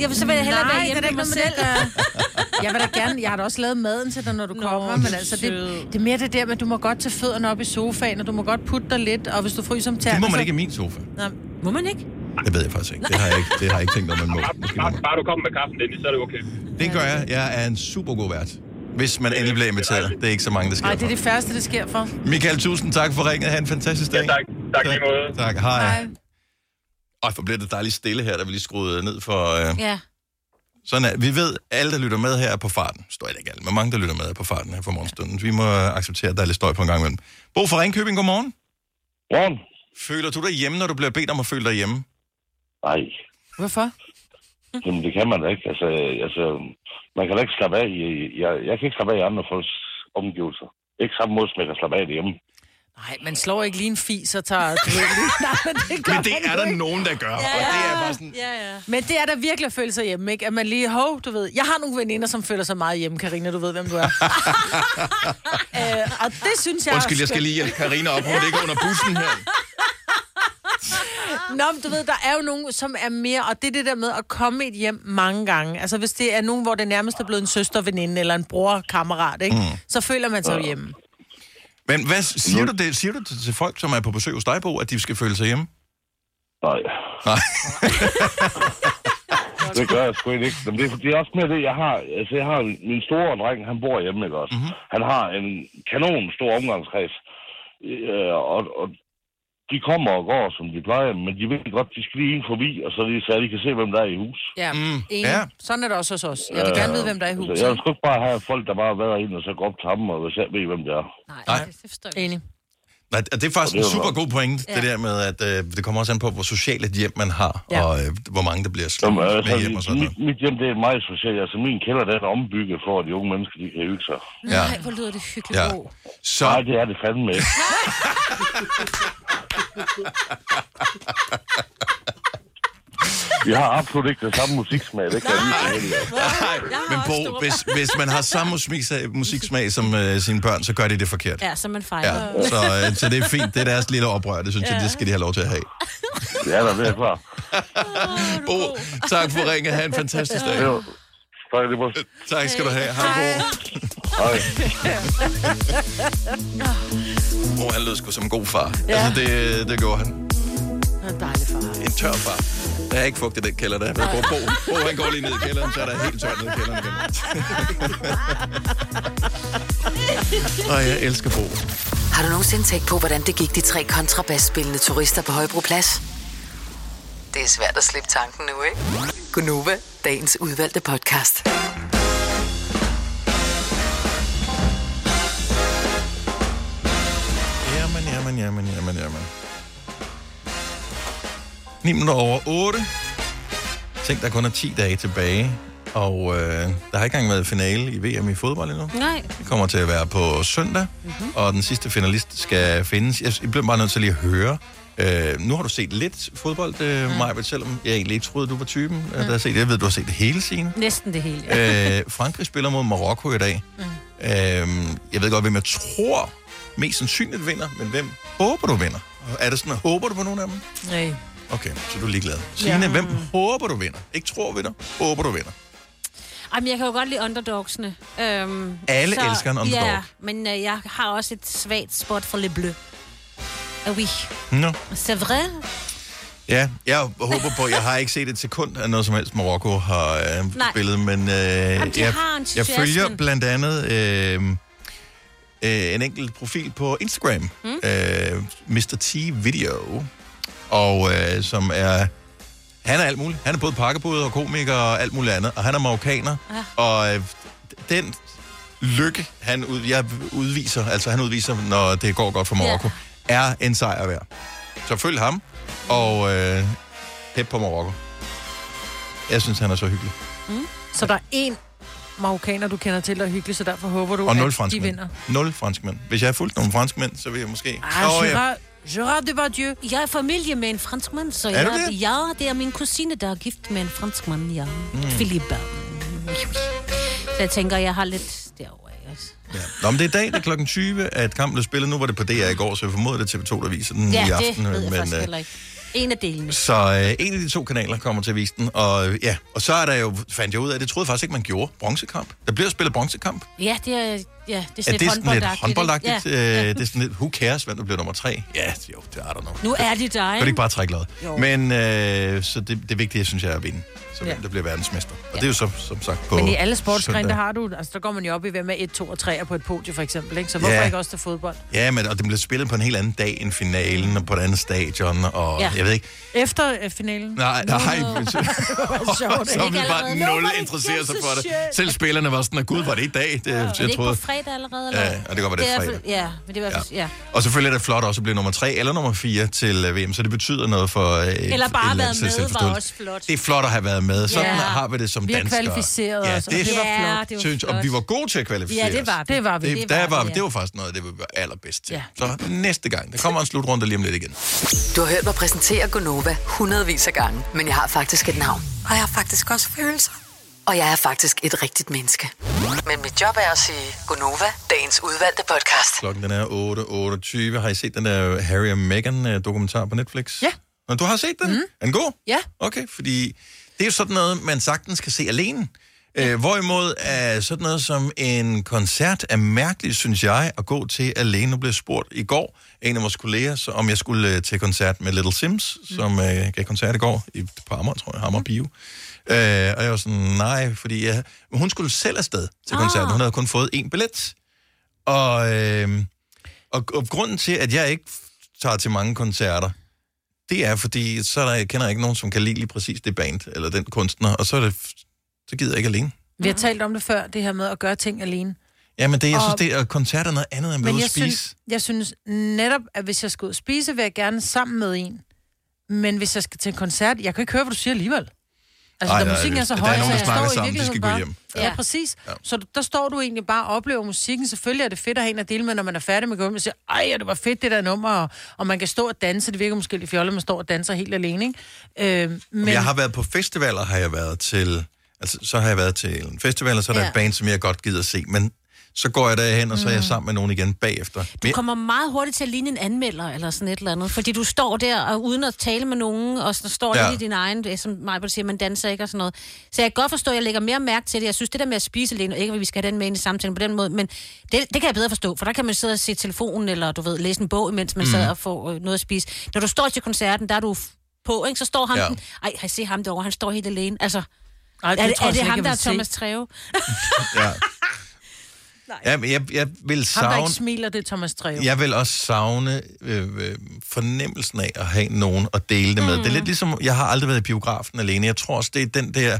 jeg vil så vil jeg hellere Nej, være hjemme med ikke mig selv. det Jeg vil da gerne, jeg har da også lavet maden til dig, når du Nå, kommer, men altså, det, det er mere det der med, at du må godt tage fødderne op i sofaen, og du må godt putte dig lidt, og hvis du fryser om tæerne... Det må man så- ikke i min sofa. Nå, må man ikke? Det ved jeg faktisk ikke. Det har jeg ikke, det har jeg ikke tænkt, om man må. Måske må man. Bare du kommer med kaffen, Dennis, så er det okay. Det gør jeg. Jeg er en super god vært. Hvis man endelig bliver inviteret. Det er ikke så mange, der sker Nej, det er det færreste, det sker for. Michael, tusind tak for ringet. Ha' en fantastisk dag. Ja, tak. Tak lige måde. Tak, hej. hej. Ej, for bliver det dejligt stille her, da vi lige skruede ned for... Øh, Ja. sådan er, vi ved, alle, der lytter med her er på farten. Står ikke alle, men mange, der lytter med er på farten her for morgenstunden. Vi må acceptere, at der er lidt støj på en gang imellem. Bo fra Ringkøbing, godmorgen. Morgen. Føler du dig hjemme, når du bliver bedt om at føle dig hjemme? Nej, Hvorfor? jamen, det kan man da ikke. Altså, altså, man kan da ikke slappe af i... Jeg, jeg kan ikke slappe af i andre folks omgivelser. Ikke samme måde, som jeg kan slappe af derhjemme. Nej, man slår ikke lige en fis og tager... Du ved, lige- Nej, men det gør Men det er der ikke. nogen, der gør. Ja, Og det er bare sådan... Ja, ja. Men det er der virkelig at føle sig hjemme, ikke? At man lige, hov, du ved. Jeg har nogle veninder, som føler sig meget hjemme, Karina, du ved, hvem du er. øh, og det synes jeg... Undskyld, jeg skal lige hjælpe Karina op. Hun ligger under bussen her. Nå, men du ved, der er jo nogen, som er mere, og det er det der med at komme et hjem mange gange. Altså, hvis det er nogen, hvor det nærmest er blevet en søster, veninde eller en bror, kammerat, ikke? Mm. Så føler man sig jo hjemme. Men hvad siger du det? Siger du det til folk, som er på besøg hos dig, Bo, at de skal føle sig hjemme? Nej. Nej. Det gør jeg sgu ikke. Men det, er- det er også mere det, jeg har... Altså, jeg har min store dreng, han bor hjemme, ikke også? Mm-hmm. Han har en kanon stor omgangskreds. Øh, og, og de kommer og går, som de plejer, men de ved godt, de skal lige ind forbi, og så, lige, så de kan se, hvem der er i hus. Ja, mm. ja. Sådan er det også hos os. Jeg vil gerne vide, hvem der er i huset. Altså, jeg sgu ikke bare have folk, der bare har været inde og så går op til ham, og hvis jeg ved, hvem det er. Nej. Enig. Nej, det er faktisk det en er super god point, ja. det der med, at øh, det kommer også an på, hvor socialt et hjem man har, ja. Og øh, hvor mange der bliver slået Jamen, med altså, hjem og sådan mit, noget. mit hjem, det er meget socialt. Altså, min kælder, den er ombygget for, at de unge mennesker, de kan hygge sig. Ja. Nej, hvor lyder det hyggeligt, Ja. Så, Nej, det er det fandme ikke. Vi har absolut ikke det samme musiksmag, det kan jeg lige jer. men Bo, hvis, hvis man har samme musiksmag, musiksmag som øh, sine børn, så gør de det forkert. Ja, så man fejler. Ja, så, øh, så det er fint. Det er deres lille oprør. Det synes ja. jeg, det skal de have lov til at have. Det er der, det er klart. Bo, tak for ringet. Ha' en fantastisk dag. Jo. Tak, det var... Tak skal du have. Hej, Bo. Hej. Bo, han lød sgu som en god far. Ja. Altså, det, det gjorde han. Han er en dejlig far. En tør far. Der er ikke fugt i den kælder der. Bo, Bo, Bo, han går lige ned i kælderen, så er der helt tørt ned i kælderen igen. Og jeg elsker Bo. Har du nogensinde tænkt på, hvordan det gik de tre kontrabasspillende turister på Højbroplads? Det er svært at slippe tanken nu, ikke? Gunova, dagens udvalgte podcast. Jamen, jamen, jamen, jamen, jamen. 9 minutter over 8. Tænk, der kun er 10 dage tilbage. Og øh, der har ikke engang været finale i VM i fodbold endnu. Nej. Det kommer til at være på søndag, mm-hmm. og den sidste finalist skal findes. Jeg bliver bare nødt til lige at høre. Øh, nu har du set lidt fodbold, øh, mm. Majbert, selvom jeg egentlig ikke troede, du var typen, mm. der har set det. Jeg ved, du har set det hele, Signe. Næsten det hele. Ja. øh, Frankrig spiller mod Marokko i dag. Mm. Øh, jeg ved godt, hvem jeg tror mest sandsynligt vinder, men hvem håber du vinder? Er det sådan, at håber du på nogen af dem? Nej. Okay, så er du ligeglad. Signe, Ja. hvem håber du vinder? Ikke tror vinder, håber du vinder. Jamen, jeg kan jo godt lide underdogsene. Øhm, Alle elsker en underdog. Ja, men øh, jeg har også et svagt spot for Le Bleu. Ah oui, Nå. c'est vrai. Ja, jeg håber på, jeg har ikke set et sekund af noget som helst, Marokko har øh, Nej. spillet, men øh, jeg, har jeg entusiasmen. følger blandt andet øh, øh, en enkelt profil på Instagram, mm. øh, Mr. T Video, og øh, som er, han er alt muligt. Han er både pakkebud og komiker og alt muligt andet, og han er marokkaner, Ja. og øh, den lykke, han ud, jeg udviser, altså han udviser, når det går godt for Marokko, er en sejr værd. Så følg ham, og øh, hæb på Marokko. Jeg synes, han er så hyggelig. Så der er én marokkaner, du kender til, der er hyggelig, så derfor håber du, Og nul at de franskmænd. vinder. Nul franskmænd. Hvis jeg har fulgt nogle franskmænd, så vil jeg måske... Ah, Åh, ja. Gerard, Depardieu. Jeg er familie med en franskmand, så Er jeg, du det? ja, det er min kusine, der er gift med en franskmand, ja. Mm. Philippe. Så jeg tænker, jeg har lidt derovre. Yes. Ja. Nå, men det er i dag, det er klokken 20, at kampen blev spillet. Nu var det på DR i går, så jeg formoder, det er TV2, der viser den Ja, i det aften. ved jeg men, faktisk øh, heller ikke. En af delene. Så øh, en af de to kanaler kommer til at vise den, og øh, ja, og så er der jo, fandt jeg ud af, det troede jeg faktisk ikke, man gjorde, bronzekamp. Der bliver spillet bronzekamp. Ja, det er, ja, det er Er sådan det lidt håndboldagtigt. håndboldagtigt? Ja. Ja. Øh, det er sådan lidt, who cares, hvem der bliver nummer tre? Ja, jo, det er der nu. Nu er de der, Kan du ikke? bare trække lod? Men øh, så det, det vigtige, synes jeg, er at vinde. Så Ja. hvem der bliver verdensmester. Og det er jo så, som sagt på Men i alle sportsgrene, der har du, altså der går man jo op i, hvem er 1, 2 og 3 på et podie for eksempel, ikke? Så hvorfor Ja. ikke også til fodbold? Ja, men og det bliver spillet på en helt anden dag end finalen, og på et andet stadion, og Ja. jeg ved ikke... Efter øh, finalen? Nej, nej, det var sjovt. så er vi bare nul interesseret sig for det. Selv spillerne var sådan, at gud, var det i dag? Det, Er jeg det ikke troede. på fredag allerede? Eller? Ja, og det kan godt være, det er fredag. Ja, men det er hvert fald, ja. Og selvfølgelig er det flot også at blive nummer 3 eller nummer 4 til øh, VM, så det betyder noget for øh, et, Eller bare et været med, var også flot. Det er flot at have været med. Sådan Ja. har vi det som Vi har danskere. kvalificeret ja, det, det var Ja, flot. det var synes, og vi var gode til at kvalificere Ja, det var os. vi. Det var vi. Det, Det der var var, vi, ja. det var faktisk noget, af det vi var allerbedst til. Ja. Så næste gang, der kommer en slutrunde lige om lidt igen. Du har hørt mig præsentere Gonova hundredvis af gange, men jeg har faktisk et navn. Og jeg har faktisk også følelser. Og jeg er faktisk et rigtigt menneske. Men mit job er at sige Gonova, dagens udvalgte podcast. Klokken den er 8.28. Har I set den der Harry og Meghan øh, dokumentar på Netflix? Ja. Nå, du har set den? Mm. Er den god? Ja. Okay, fordi det er jo sådan noget, man sagtens kan se alene. Øh, hvorimod er sådan noget som en koncert er mærkeligt, synes jeg, at gå til alene. Nu blev spurgt i går en af vores kolleger, så om jeg skulle øh, til koncert med Little Sims, mm. som øh, gav koncert i går i, på Amager, tror jeg, Amager Bio. Øh, og jeg var sådan, nej, fordi jeg, hun skulle selv afsted til koncerten. Hun havde kun fået én billet. Og, øh, og, og grunden til, at jeg ikke tager til mange koncerter, det er, fordi så er der, jeg kender ikke nogen, som kan lide lige præcis det band, eller den kunstner, og så, er det, så gider jeg ikke alene. Vi har talt om det før, det her med at gøre ting alene. Ja, men det, jeg Og- synes, det er koncert er noget andet end at spise. synes, jeg synes netop, at hvis jeg skal ud og spise, vil jeg gerne sammen med en. Men hvis jeg skal til en koncert, jeg kan ikke høre, hvad du siger alligevel. Altså, Ej, der da er- musikken er så er høj, nogen, så jeg står i sammen, de skal virkeligheden gå bare... hjem. Ja, ja præcis. Ja. Så der står du egentlig bare og oplever musikken. Selvfølgelig er det fedt at have en at dele med, når man er færdig med at gå hjem og siger, ej, ja, det var fedt, det der nummer, og, og man kan stå og danse. Det virker måske lidt fjollet, at man står og danser helt alene, ikke? Øh. Men... Jeg har været på festivaler, har jeg været til... Altså, så har jeg været til en festival, og så er der Ja. et band, som jeg godt gider se. Men så går jeg derhen, og så er Mm. jeg sammen med nogen igen bagefter. Du kommer meget hurtigt til at ligne en anmelder eller sådan et eller andet, fordi du står der og uden at tale med nogen, og så står Ja. lidt i din egen, som mig siger, man danser ikke og sådan noget. Så jeg kan godt forstå, at jeg lægger mere mærke til det. Jeg synes, det der med at spise alene, og ikke at vi skal have den med ind i samtalen på den måde, men det, det kan jeg bedre forstå, for der kan man sidde og se telefonen, eller du ved, læse en bog, mens man mm. sidder og får øh, noget at spise. Når du står til koncerten, der er du på, ikke? så står ham, Ja. den, ej, har I set ham derovre, han står helt alene. Altså, Ej, er, det, tror er jeg det slet ham, ikke, der jeg er. Thomas Treve? ja. ja, men jeg, jeg vil Ham, der savne... ikke smiler, det er Thomas Treve. Jeg vil også savne øh, øh, fornemmelsen af at have nogen at dele det med. Mm. Det er lidt ligesom, jeg har aldrig været i biografen alene. Jeg tror også, det er den der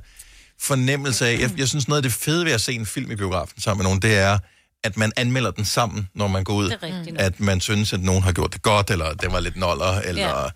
fornemmelse af, jeg, jeg synes noget af det fede ved at se en film i biografen sammen med nogen, det er, at man anmelder den sammen, når man går ud. Det er. At man synes, at nogen har gjort det godt, eller det var lidt noller, eller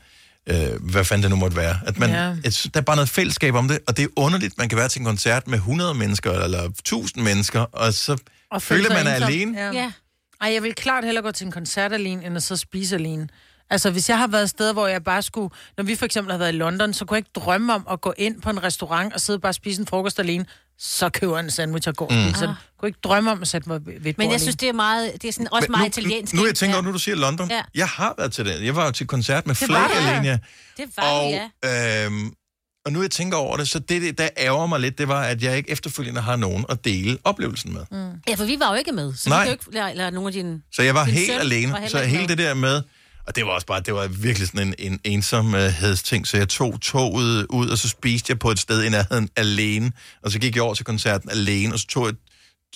øh, hvad fanden det nu måtte være. At man, Ja. et, der er bare noget fællesskab om det, og det er underligt, man kan være til en koncert med 100 mennesker, eller 1000 mennesker, og så Og føler man er alene. Ja. Ja. Ej, jeg vil klart hellere gå til en koncert alene, end at så spise alene. Altså, hvis jeg har været steder, hvor jeg bare skulle... Når vi for eksempel har været i London, så kunne jeg ikke drømme om at gå ind på en restaurant og sidde bare og spise en frokost alene. Så køber en sandwich og går og spiser den. Jeg kunne ikke drømme om at sætte mig ved Men jeg synes, det er meget, det er sådan, også Men meget italiensk. Nu, nu jeg tænker Ja. over, nu du siger London. Ja. Jeg har været til det. Jeg var jo til koncert med Det Flake ja. Det var Og, det, ja. øhm, og nu jeg tænker over det, så det, det, der ærger mig lidt, det var, at jeg ikke efterfølgende har nogen at dele oplevelsen med. Mm. Ja, for vi var jo ikke med, så Nej. vi kan jo ikke lære, lære nogle af dine... Så jeg var helt søn alene. var så hele med. det der med, og det var også bare, det var virkelig sådan en, en ensomhedsting, så jeg tog toget ud, og så spiste jeg på et sted i nærheden alene, og så gik jeg over til koncerten alene, og så tog jeg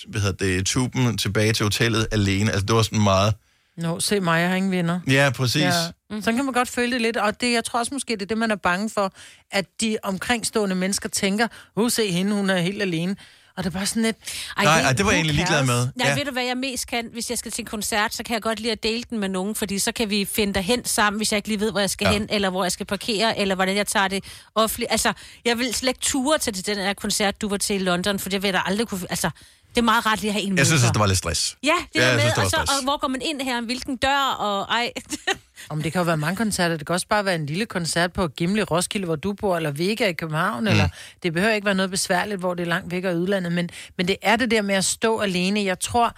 hvad hedder det, tuben tilbage til hotellet alene. Altså, det var sådan meget... Nå, se mig, jeg har ingen venner. Ja, præcis. Ja. Mm. Så kan man godt føle det lidt, og det, jeg tror også måske, det er det, man er bange for, at de omkringstående mennesker tænker, uh, se hende, hun er helt alene. Og det bare sådan lidt... Ej, Nej, ved- ej, det var jeg egentlig ligeglad med. Nej, Ja. ved du hvad jeg mest kan? Hvis jeg skal til en koncert, så kan jeg godt lide at dele den med nogen, fordi så kan vi finde derhen sammen, hvis jeg ikke lige ved, hvor jeg skal Ja. ja. hen, eller hvor jeg skal parkere, eller hvordan jeg tager det offentligt. Altså, jeg vil slet ikke ture til den her koncert, du var til i London, for jeg da aldrig kunne... Altså, det er meget rart lige at have en med Jeg synes, at det var lidt stress. Ja, det Ja, er med, synes, det og, så, stress. og hvor går man ind her, hvilken dør, og ej... Om det kan jo være mange koncerter. Det kan også bare være en lille koncert på Gimle Roskilde, hvor du bor, eller Vega i København, mm. eller det behøver ikke være noget besværligt, hvor det er langt væk af udlandet, men, men det er det der med at stå alene. Jeg tror,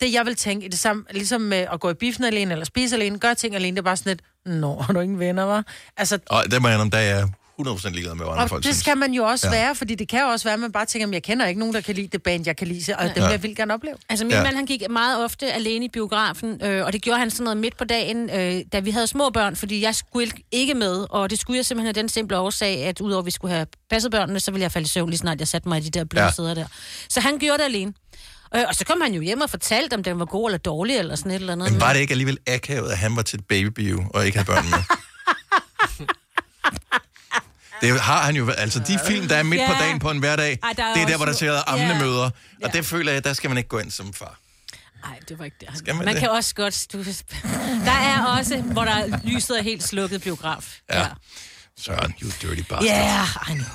Det, jeg vil tænke, i det samme, ligesom med at gå i biffen alene, eller spise alene, gøre ting alene, det er bare sådan lidt, nå, har du ingen venner, var? Altså, Og der må jeg om, der er jeg 100% ligeglad med, hvad andre og folk det synes. skal man jo også Ja. være, fordi det kan jo også være, at man bare tænker, at jeg kender ikke nogen, der kan lide det band, jeg kan lide, og Ja. ja. jeg vil gerne opleve. Altså min Ja. mand, han gik meget ofte alene i biografen, øh, og det gjorde han sådan noget midt på dagen, øh, da vi havde små børn, fordi jeg skulle ikke- med, og det skulle jeg simpelthen af den simple årsag, at udover at vi skulle have passet børnene, så ville jeg falde i søvn lige snart jeg satte mig i de der bløde Ja. ja. sæder der. Så han gjorde det alene. Øh, og så kom han jo hjem og fortalte, om den var god eller dårlig, eller sådan et eller andet. Men var det ikke alligevel akavet, at han var til et babybio og ikke havde børn med? Det har han jo. Altså, de film, der er midt på Ja. dagen på en hverdag, Ej, der er det er der, hvor der ser Ja. ammende møder. Og Ja. det føler jeg, der skal man ikke gå ind som far. Nej, det var ikke det. Skal man man det? kan også godt... Du, der er også, hvor der lyset er helt slukket biograf. Ja. Søren, you dirty bastard. Ja, yeah, I know.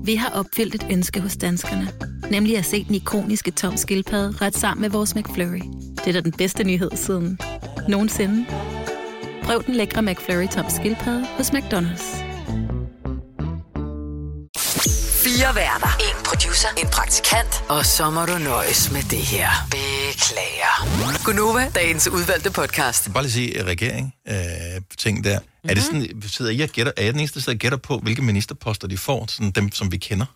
Vi har opfyldt et ønske hos danskerne. Nemlig at se den ikoniske tom skildpadde ret sammen med vores McFlurry. Det er da den bedste nyhed siden nogensinde. Prøv den lækre McFlurry tom skildpadde hos McDonald's. Fire værter. En producer. En praktikant. Og så må du nøjes med det her. Beklager. Gunova, dagens udvalgte podcast. Bare lige sige, øh, regering, øh, ting der. Mm-hmm. Er det Mhm. sådan, sidder I og gætter, er jeg den eneste, der sidder og gætter på, hvilke ministerposter de får, sådan dem, som vi kender?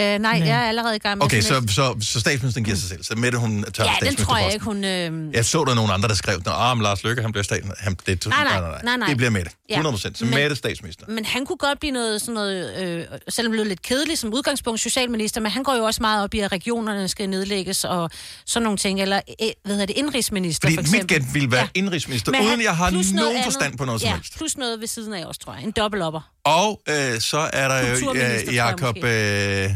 Øh, nej, jeg er allerede i gang med Okay, så, så, så statsministeren giver sig selv. Så Mette, hun tager Ja, den tror jeg ikke, hun... Øh... Jeg så der nogle andre, der skrev, at ah, Lars Løkke, han bliver statsminister. Han, det, Nej, nej, nej, nej. Det bliver Mette. Ja. 100%. Så Men- Mette statsminister. Men han kunne godt blive noget, sådan noget øh, selvom det lød lidt kedeligt som udgangspunkt, socialminister, men han går jo også meget op i, at regionerne skal nedlægges og sådan nogle ting, eller øh, hvad hedder det, indrigsminister Fordi for mit eksempel. gæt ville være ja. indrigsminister, Men uden han- jeg har nogen forstand på noget som ja, helst. plus noget ved siden af også, tror jeg. En dobbeltopper. Og øh, så er der jo øh, Jakob, øh,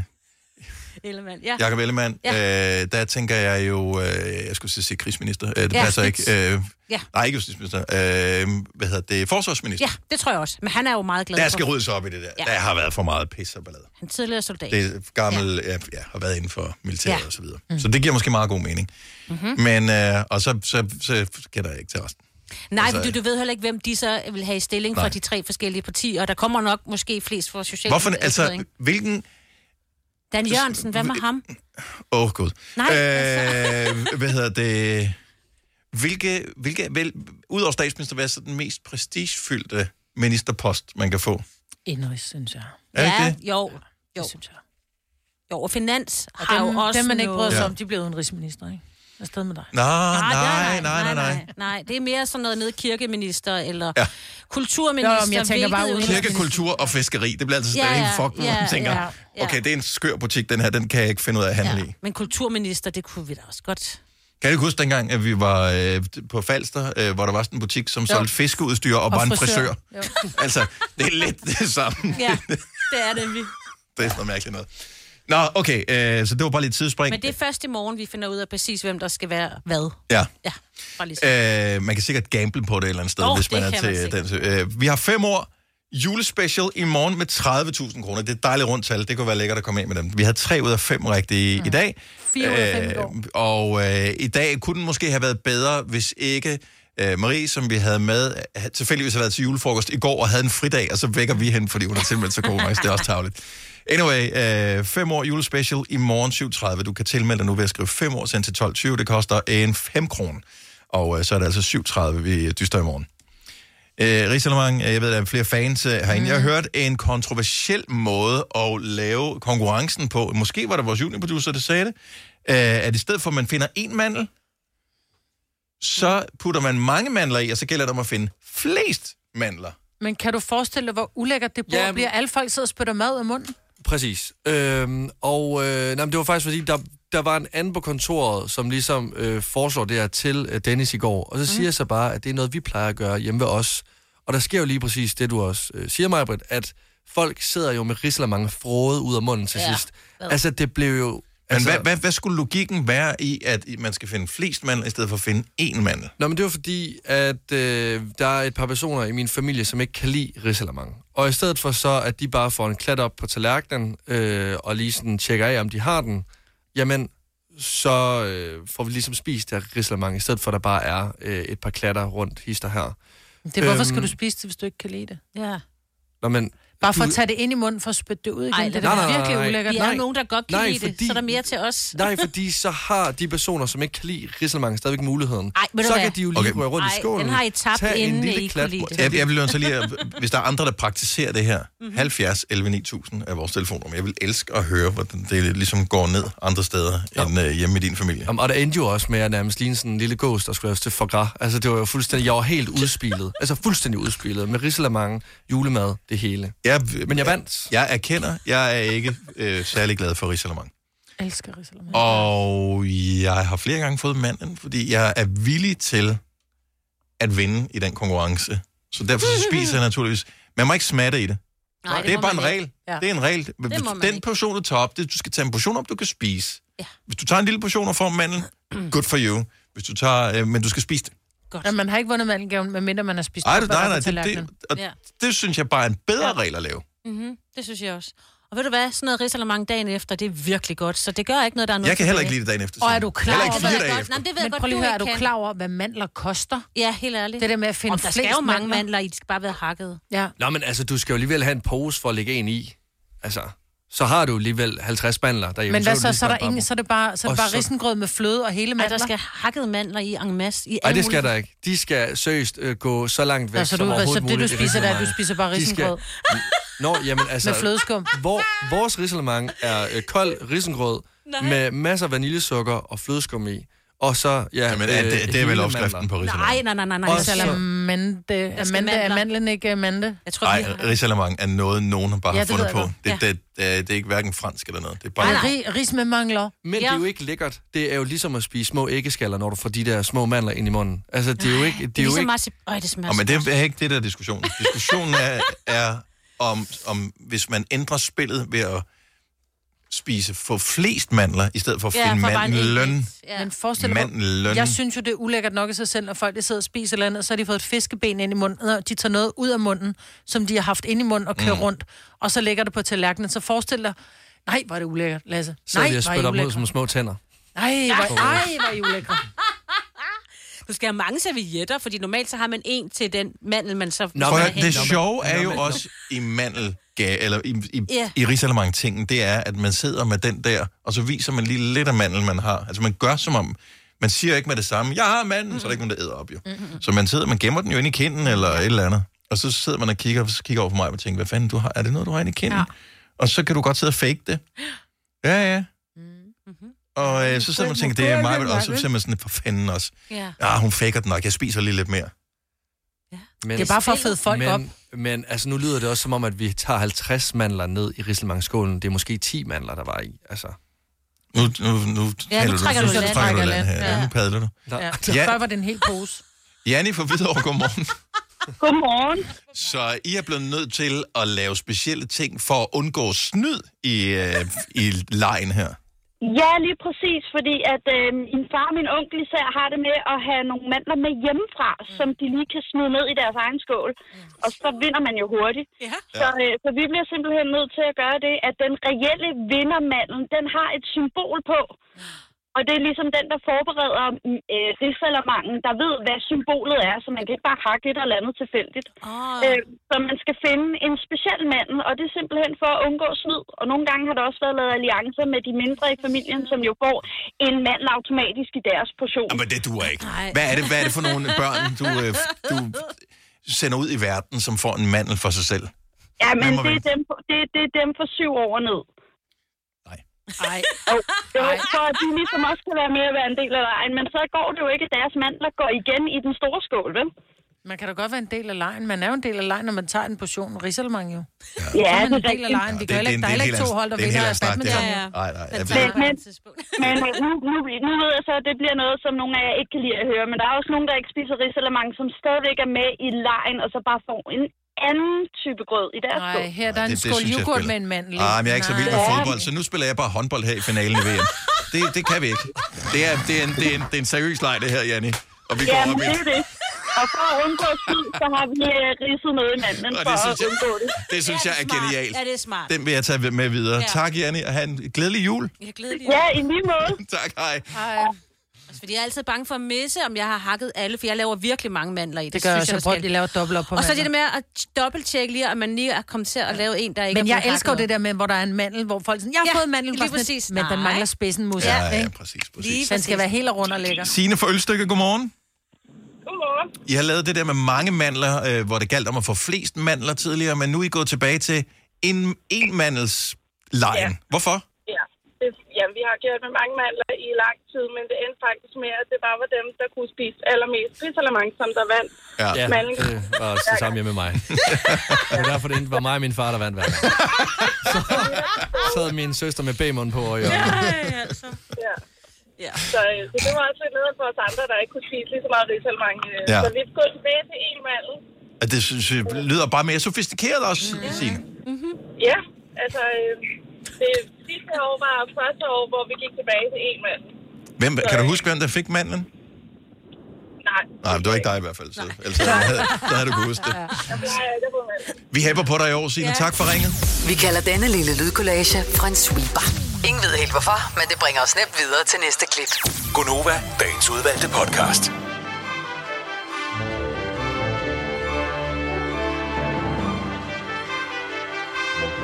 Ellemann. Ja. Jakob Ellemann. Ja. Ja. Øh, der tænker jeg jo, øh, jeg skulle sige krigsminister. Øh, det Ja, ja, passer ikke. Øh, Ja. Nej, ikke justitsminister. Øh, hvad hedder det? Forsvarsminister. ja, det tror jeg også. Men han er jo meget glad Der for. skal ryddes op i det der. Ja. Ja. Der har været for meget pis og ballade. Han er tidligere soldat. Det er gammel, ja. Ja, har været inden for militæret Ja. ja. og så videre. Mm. Så det giver måske meget god mening. Mm-hmm. Men, øh, og så, så, så gætter jeg ikke til resten. Nej, Altså- du, du ved heller ikke, hvem de så vil have i stilling fra Nej. de tre forskellige partier, og der kommer nok måske flest fra social... Hvorfor, altså, hvilken... Dan Jørgensen, hvad med ham? Åh, oh, gud. Nej, altså. øh, hvad hedder det? Hvilke, hvilke vel, udover statsminister, hvad er så den mest prestigefyldte ministerpost, man kan få? Indrigs, synes jeg. Er ja, ikke det? jo. Jo. Det synes jeg. Jo, og finans Og har dem, jo også dem, man ikke bryder sig Ja. om, de bliver udenrigsminister, ikke? Afsted med dig. Nå, nej, nej, nej, nej, nej. Nej, det er mere sådan noget nede kirkeminister eller Ja. ja. kulturminister. Jo, men jeg tænker bare hvilket- uden- Kirke, kultur og fiskeri, det bliver altså Ja, stadig ja, en fuck, hvor ja, man tænker, ja, ja. okay, det er en skør butik, den her, den kan jeg ikke finde ud af at handle i. Men kulturminister, det kunne vi da også godt. Kan du ikke huske dengang, at vi var øh, på Falster, øh, hvor der var sådan en butik, som Jo. solgte fiskeudstyr og, og var en frisør? Jo. altså, det er lidt det samme. Ja, det er det, vi. Det er sådan noget mærkeligt noget. Nå, okay, øh, så det var bare lidt tidsspring. Men det er først i morgen, vi finder ud af præcis, hvem der skal være hvad. Ja. Ja, bare lige. Øh, man kan sikkert gamble på det et eller andet sted, Nå, hvis man er kan man til den. Øh, vi har fem år julespecial i morgen med 30.000 kroner. Det er et dejligt rundt tal. Det kunne være lækkert at komme ind med dem. Vi havde tre ud af fem rigtige mm. i dag. Fire ud af fem i går. Og øh, i dag kunne den måske have været bedre, hvis ikke øh, Marie, som vi havde med, havde tilfældigvis har været til julefrokost i går og havde en fridag, og så vækker vi hende, fordi hun har tilmeldt sig konkurrence. Det er også tavligt. Anyway, øh, 5 år julespecial i morgen 7.30. Du kan tilmelde dig nu ved at skrive 5 år sendt til 12.20. Det koster en 5 kroner. Og øh, så er det altså 7.30, vi dyster i morgen. Øh, Rigsalermang, jeg ved, der er flere fans øh, herinde. Mm. Jeg har hørt en kontroversiel måde at lave konkurrencen på. Måske var det vores juniorproducer, der sagde det. Øh, at i stedet for, at man finder en mandel, så putter man mange mandler i, og så gælder det om at finde flest mandler. Men kan du forestille dig, hvor ulækkert det bord Ja, ja, men- bliver? Alle folk sidder og spytter mad ud af munden. Præcis. Øhm, og øh, nej, men det var faktisk fordi, der, der var en anden på kontoret, som ligesom øh, foreslår det her til øh, Dennis i går. Og så siger jeg så bare, at det er noget, vi plejer at gøre hjemme ved os. Og der sker jo lige præcis det, du også øh, siger, Majbrit, at folk sidder jo med rislermange frode ud af munden til Ja. sidst. Altså, det blev jo... Men Altså, hvad, hvad, hvad skulle logikken være i, at man skal finde flest mandler, i stedet for at finde én mandel? Nå, men det var fordi, at øh, der er et par personer i min familie, som ikke kan lide risalamang. Og i stedet for så, at de bare får en klat op på tallerkenen, øh, og lige sådan tjekker af, om de har den, jamen, så øh, får vi ligesom spist der risalamang, i stedet for, at der bare er øh, et par klatter rundt hister her. Det er, hvorfor Øhm. skal du spise det, hvis du ikke kan lide det? Ja. Nå, men, Bare for at tage det ind i munden, for at spytte det ud igen. Ej, det er nej, nej, virkelig nej. ulækkert. Vi er nogen, der godt kan Nej, lide det, fordi- så er der mere til os. Nej, fordi så har de personer, som ikke kan lide Risalemang, stadigvæk muligheden. Ej, så kan de jo lige Okay. røre rundt Ej, i skålen. den har I tabt, tage en inden lille I kunne lide det. Jeg, jeg vil jo så lige, hvis der er andre, der praktiserer det her, mm-hmm. 70 11 9000 er vores telefonnummer. Jeg vil elske at høre, hvordan det ligesom går ned andre steder ja. end uh, hjemme i din familie. Jamen, og der endte jo også med at nærmest ligne sådan en lille gås, der skulle laves til foie Altså, det var jo fuldstændig, jeg var helt udspillet. altså, fuldstændig udspillet. Med risalemang, julemad, det hele. Jeg, Men jeg vandt. Jeg erkender, jeg er ikke øh, særlig glad for risalemang. Jeg elsker risalemang. Og jeg har flere gange fået manden, fordi jeg er villig til at vinde i den konkurrence. Så derfor så spiser jeg naturligvis. Man må ikke smatte i det. Nej, det, det er bare en regel. Ja. Det er en regel. Man den ikke. portion, du tager op, det, du skal tage en portion op, du kan spise. Ja. Hvis du tager en lille portion og får mandel, good for you. Hvis du tager, øh, men du skal spise det. Godt. Ja, man har ikke vundet mandelgaven, medmindre man har spist Ej, nej, af nej, det, det, og Ja. det synes jeg bare er en bedre regel at lave. Mm-hmm, det synes jeg også. Og ved du hvad, sådan noget risalemang dagen efter, det er virkelig godt, så det gør ikke noget, der er noget Jeg kan heller ikke lide det dagen efter. Og er du klar over, ikke Det ved jeg godt. Nej, det ved jeg godt, prøv lige høre, er du klar over, hvad mandler koster? Ja, helt ærligt. Det der med at finde Om der flest skal jo mange mandler. mandler i, de skal bare være hakket. Ja. Nå, men altså, du skal jo alligevel have en pose for at lægge en i. Altså, så har du alligevel 50 mandler derhjemme. Men hvad er så? du lige Så er der, ingen, så er det bare, så er det bare så- risengrød med fløde og hele Ej, mandler? der skal hakket mandler i en masse. I Nej, alle det skal mulige- der ikke. De skal seriøst øh, gå så langt væk Nå, så som du- overhovedet så det, du muligt i spiser, det er, at du spiser bare De skal- risengrød? Nå, jamen altså... Med flødeskum? Hvor, vores risalemang er øh, kold risengrød med masser af vaniljesukker og flødeskum i. Og så, ja... Jamen, er det, det er vel opskriften på risalemang. Nej, nej, nej, nej, nej. Lad- Amande, er mandlen ikke Amande? Jeg tror, Nej, risalemang er noget, nogen bare Ja, har det fundet på. Det, godt. det, det, det er ikke hverken fransk eller noget. Det er bare... Nej, ris, ris med mangler. Men det Ja. er jo ikke lækkert. Det er jo ligesom at spise små æggeskaller, når du får de der små mandler ind i munden. Altså, det er jo ikke... Det er Det er jo ligesom ikke. Øj, det smager men det er ikke det, der er diskussionen. Diskussionen er, er om, om, hvis man ændrer spillet ved at spise få flest mandler, i stedet for at Ja, finde for. Ja. Men forestil dig, Mandelløn. jeg synes jo, det er ulækkert nok i sig selv, når folk de sidder og spiser eller andet, så har de fået et fiskeben ind i munden, og de tager noget ud af munden, som de har haft ind i munden og kører mm. rundt, og så lægger det på tallerkenen. Så forestil dig, nej, hvor er det ulækkert, Lasse. Så Nej, er hvor er op mod ulækre. som små tænder. Nej, hvor, ej, hvor er I ulækre. Du skal have mange servietter, fordi normalt så har man en til den mandel, man så... Nå, høre, det sjove er jo også i mandel eller i, i, Ja. i risalemang-tingen, det er, at man sidder med den der, og så viser man lige lidt af mandel, man har. Altså man gør som om, man siger ikke med det samme, jeg har mandel, mm. så er der ikke nogen, der æder op jo. Mm-hmm. Så man sidder, man gemmer den jo ind i kinden, eller et eller andet. Og så sidder man og kigger, og så kigger over på mig og tænker, hvad fanden, du har, er det noget, du har inde i kinden? Ja. Og så kan du godt sidde og fake det. Ja, ja. Og øh, så sidder man og tænker, det er mig, og så ser man sådan, for fanden også. Ja. Ja, hun faker den nok, jeg spiser lige lidt mere. Men, Det er bare for at fede folk men, op. Men altså, nu lyder det også som om, at vi tager 50 mandler ned i risalemangskålen. Det er måske 10 mandler, der var i. Altså. Nu, nu, nu, Ja, nu trækker du nu, land. trækker du Trækker land her. Ja. Ja. Nu padler du. Ja. Ja. Før var det en hel pose. Janni fra Hvidovre, godmorgen. Godmorgen. Så I er blevet nødt til at lave specielle ting for at undgå snyd i, øh, i lejen her. Ja, lige præcis, fordi at øh, min far og min onkel især har det med at have nogle mandler med hjemmefra, mm. som de lige kan smide ned i deres egen skål. Mm. Og så vinder man jo hurtigt. Ja. Så, øh, så vi bliver simpelthen nødt til at gøre det, at den reelle vindermanden, den har et symbol på. Og det er ligesom den, der forbereder øh, rigsalamangen, der ved, hvad symbolet er, så man kan ikke bare hakke et eller andet tilfældigt. Åh. Øh, så man skal finde en speciel mand, og det er simpelthen for at undgå snyd. Og nogle gange har der også været lavet alliancer med de mindre i familien, som jo får en mand automatisk i deres portion. Jamen, det duer ikke. Nej. Hvad er det, hvad er det for nogle børn, du, øh, du sender ud i verden, som får en mandel for sig selv? Ja, men det er, dem, det, det er dem for syv år og ned. Nej. Og det var for, at de ligesom også kan være med at være en del af lejen. Men så går det jo ikke, at deres mandler går igen i den store skål, vel? Man kan da godt være en del af lejen. Man er jo en del af lejen, når man tager en portion risalemang jo. Ja, Så er det man er en del af lejen. Vi kan heller ikke, der er ikke to hold, der det er vinder af det badminton. Ja, ja. Nej, nej. Men- øh, nu, nu, nu ved jeg så, at det bliver noget, som nogle af jer ikke kan lide at høre. Men der er også nogen, der ikke spiser risalemang, som stadigvæk er med i lejen, og så bare får en anden type grød i deres skål. Nej, her der er en det- det skål synes jeg yoghurt med en mandel. i. Ah, men jeg er ikke så vild med Nej. fodbold, så nu spiller jeg bare håndbold her i finalen i VM. Det, det kan vi ikke. Det er, det er, en, det er, en, det er en seriøs leg, det her, Janni. Og vi går Jamen, op i det er det. Og for at undgå snyd, så har vi øh, ridset noget i manden Og for det at synes jeg- undgå det. Det synes jeg er smart. genialt. Ja, det er smart. Den vil jeg tage med videre. Ja. Tak, Janni, og have en glædelig jul. Jeg glæder Ja, i lige måde. Tak, hej. Ej. Fordi jeg er altid bange for at misse, om jeg har hakket alle, for jeg laver virkelig mange mandler i. Det gør jeg også. Jeg skal. at de laver dobbelt op på Og så det der mandler. med at dobbelttjekke lige, at man lige er kommet til at lave en, der ikke Men er jeg elsker det der med, hvor der er en mandel, hvor folk sådan, jeg har Ja, fået en mandel, lige præcis. men den mangler spidsen mus. Ja, ja, præcis, præcis. Lige Den skal være helt rund og lækker. Signe fra Ølstykke, godmorgen. Godmorgen. I har lavet det der med mange mandler, øh, hvor det galt om at få flest mandler tidligere, men nu er I gået tilbage til en enmandels lejen. Ja. Hvorfor? Ja. Det, ja, vi har gjort med mange mandler i lang tid, men det endte faktisk med, at det bare var dem, der kunne spise allermest risalamang, som der vandt. Ja, Ja. Mandlen. det var også det samme hjemme med mig. Det er derfor, det endte var mig og min far, der vandt hver gang. Så sad min søster med bagmunden på og i øjnene. altså. Ja. Ja. Så, øh, så det var også lidt noget for os andre, der ikke kunne spise lige så meget risalamang. Øh, Ja. Så vi er gået tilbage til en mandel. Det synes, jeg lyder bare mere sofistikeret også, mm. Signe. Ja, altså øh, det sidste år var første år, hvor vi gik tilbage til en mandel. Hvem, kan du huske, hvem der fik mandlen? Nej. Nej, det var ikke dig i hvert fald. Så, ellers så havde, så havde du kunnet huske det. Vi hæpper på dig i år, Signe. Ja. Tak for ringet. Vi kalder denne lille lydkollage en sweeper. Ingen ved helt hvorfor, men det bringer os nemt videre til næste klip. Gonova, dagens udvalgte podcast.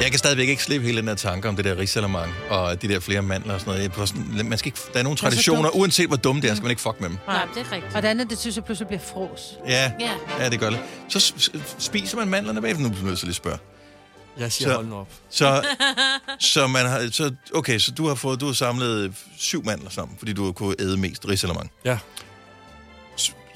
Jeg kan stadigvæk ikke slippe hele den her tanke om det der risalamang og de der flere mandler og sådan noget. Sådan, man skal ikke, der er nogle så traditioner, dumt. uanset hvor dumme det er, skal man ikke fuck med dem. Nej, det er rigtigt. Og det andet, det synes jeg pludselig bliver fros. Ja, Ja. ja det gør det. Så spiser man mandlerne bagefter? Nu bliver jeg lige spørge. Jeg siger, Så- hold nu op. Så, så man har, så, okay, så du har fået, du har samlet syv mandler sammen, fordi du har kunnet æde mest risalamang. Ja.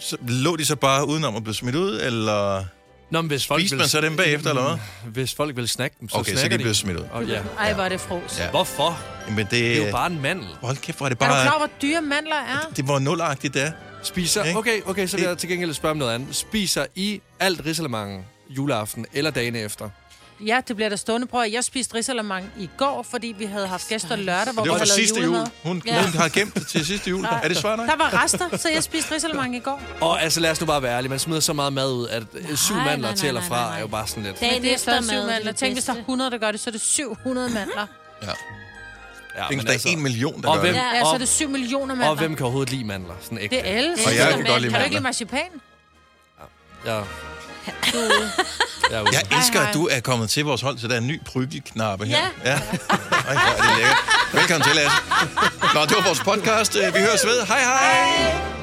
Så lå de så bare udenom at blive smidt ud, eller Nå, men hvis folk spiste vil- man så dem bagefter, eller hvad? Hvis folk vil snakke dem, så Okay, så snakker de bliver smidt ud. Og, ja. Ej, hvor er det fros. Ja. Hvorfor? Men det, Det er jo bare en mandel. Hold kæft, hvor er det Er du bare... klar, over, hvor dyre mandler er? Det var nulagtigt, det er. Spiser, Ikke? okay, okay, så vil jeg til gengæld spørge om noget andet. Spiser I alt risalamangen juleaften eller dagen efter? Ja, det bliver der stående. Prøv at jeg spiste risalamang i går, fordi vi havde haft gæster lørdag, hvor Det var vi havde lavet sidste jul. Hun, Ja. hun har gemt det til sidste jul. Er det svært nok? Der var rester, så jeg spiste risalamang i går. Og altså, lad os nu bare være ærlige. Man smider så meget mad ud, at nej, syv nej, mandler nej, til eller nej, fra nej, er jo bare sådan lidt... Dagen Men det er efter stadig syv er mandler. Tænk, hvis der er bedste. 100, der gør det, så er det 700 mandler. Ja. Ja, Tænk, der er en million, der og gør hvem, det. Ja, så er og, det 7 millioner mandler. og hvem kan overhovedet lide mandler? Sådan ægte. Det er alle. Og jeg kan godt lide Kan du ikke lide mandler. marcipan? Ja. Du... Jeg. Jeg elsker, Hej, at du er kommet til vores hold, så der er en ny prygelknappe her. Ja. ja. Ej, hvor er det lækkert. Velkommen til, Lasse. Nå, det var vores podcast. Vi høres ved. Hej hej.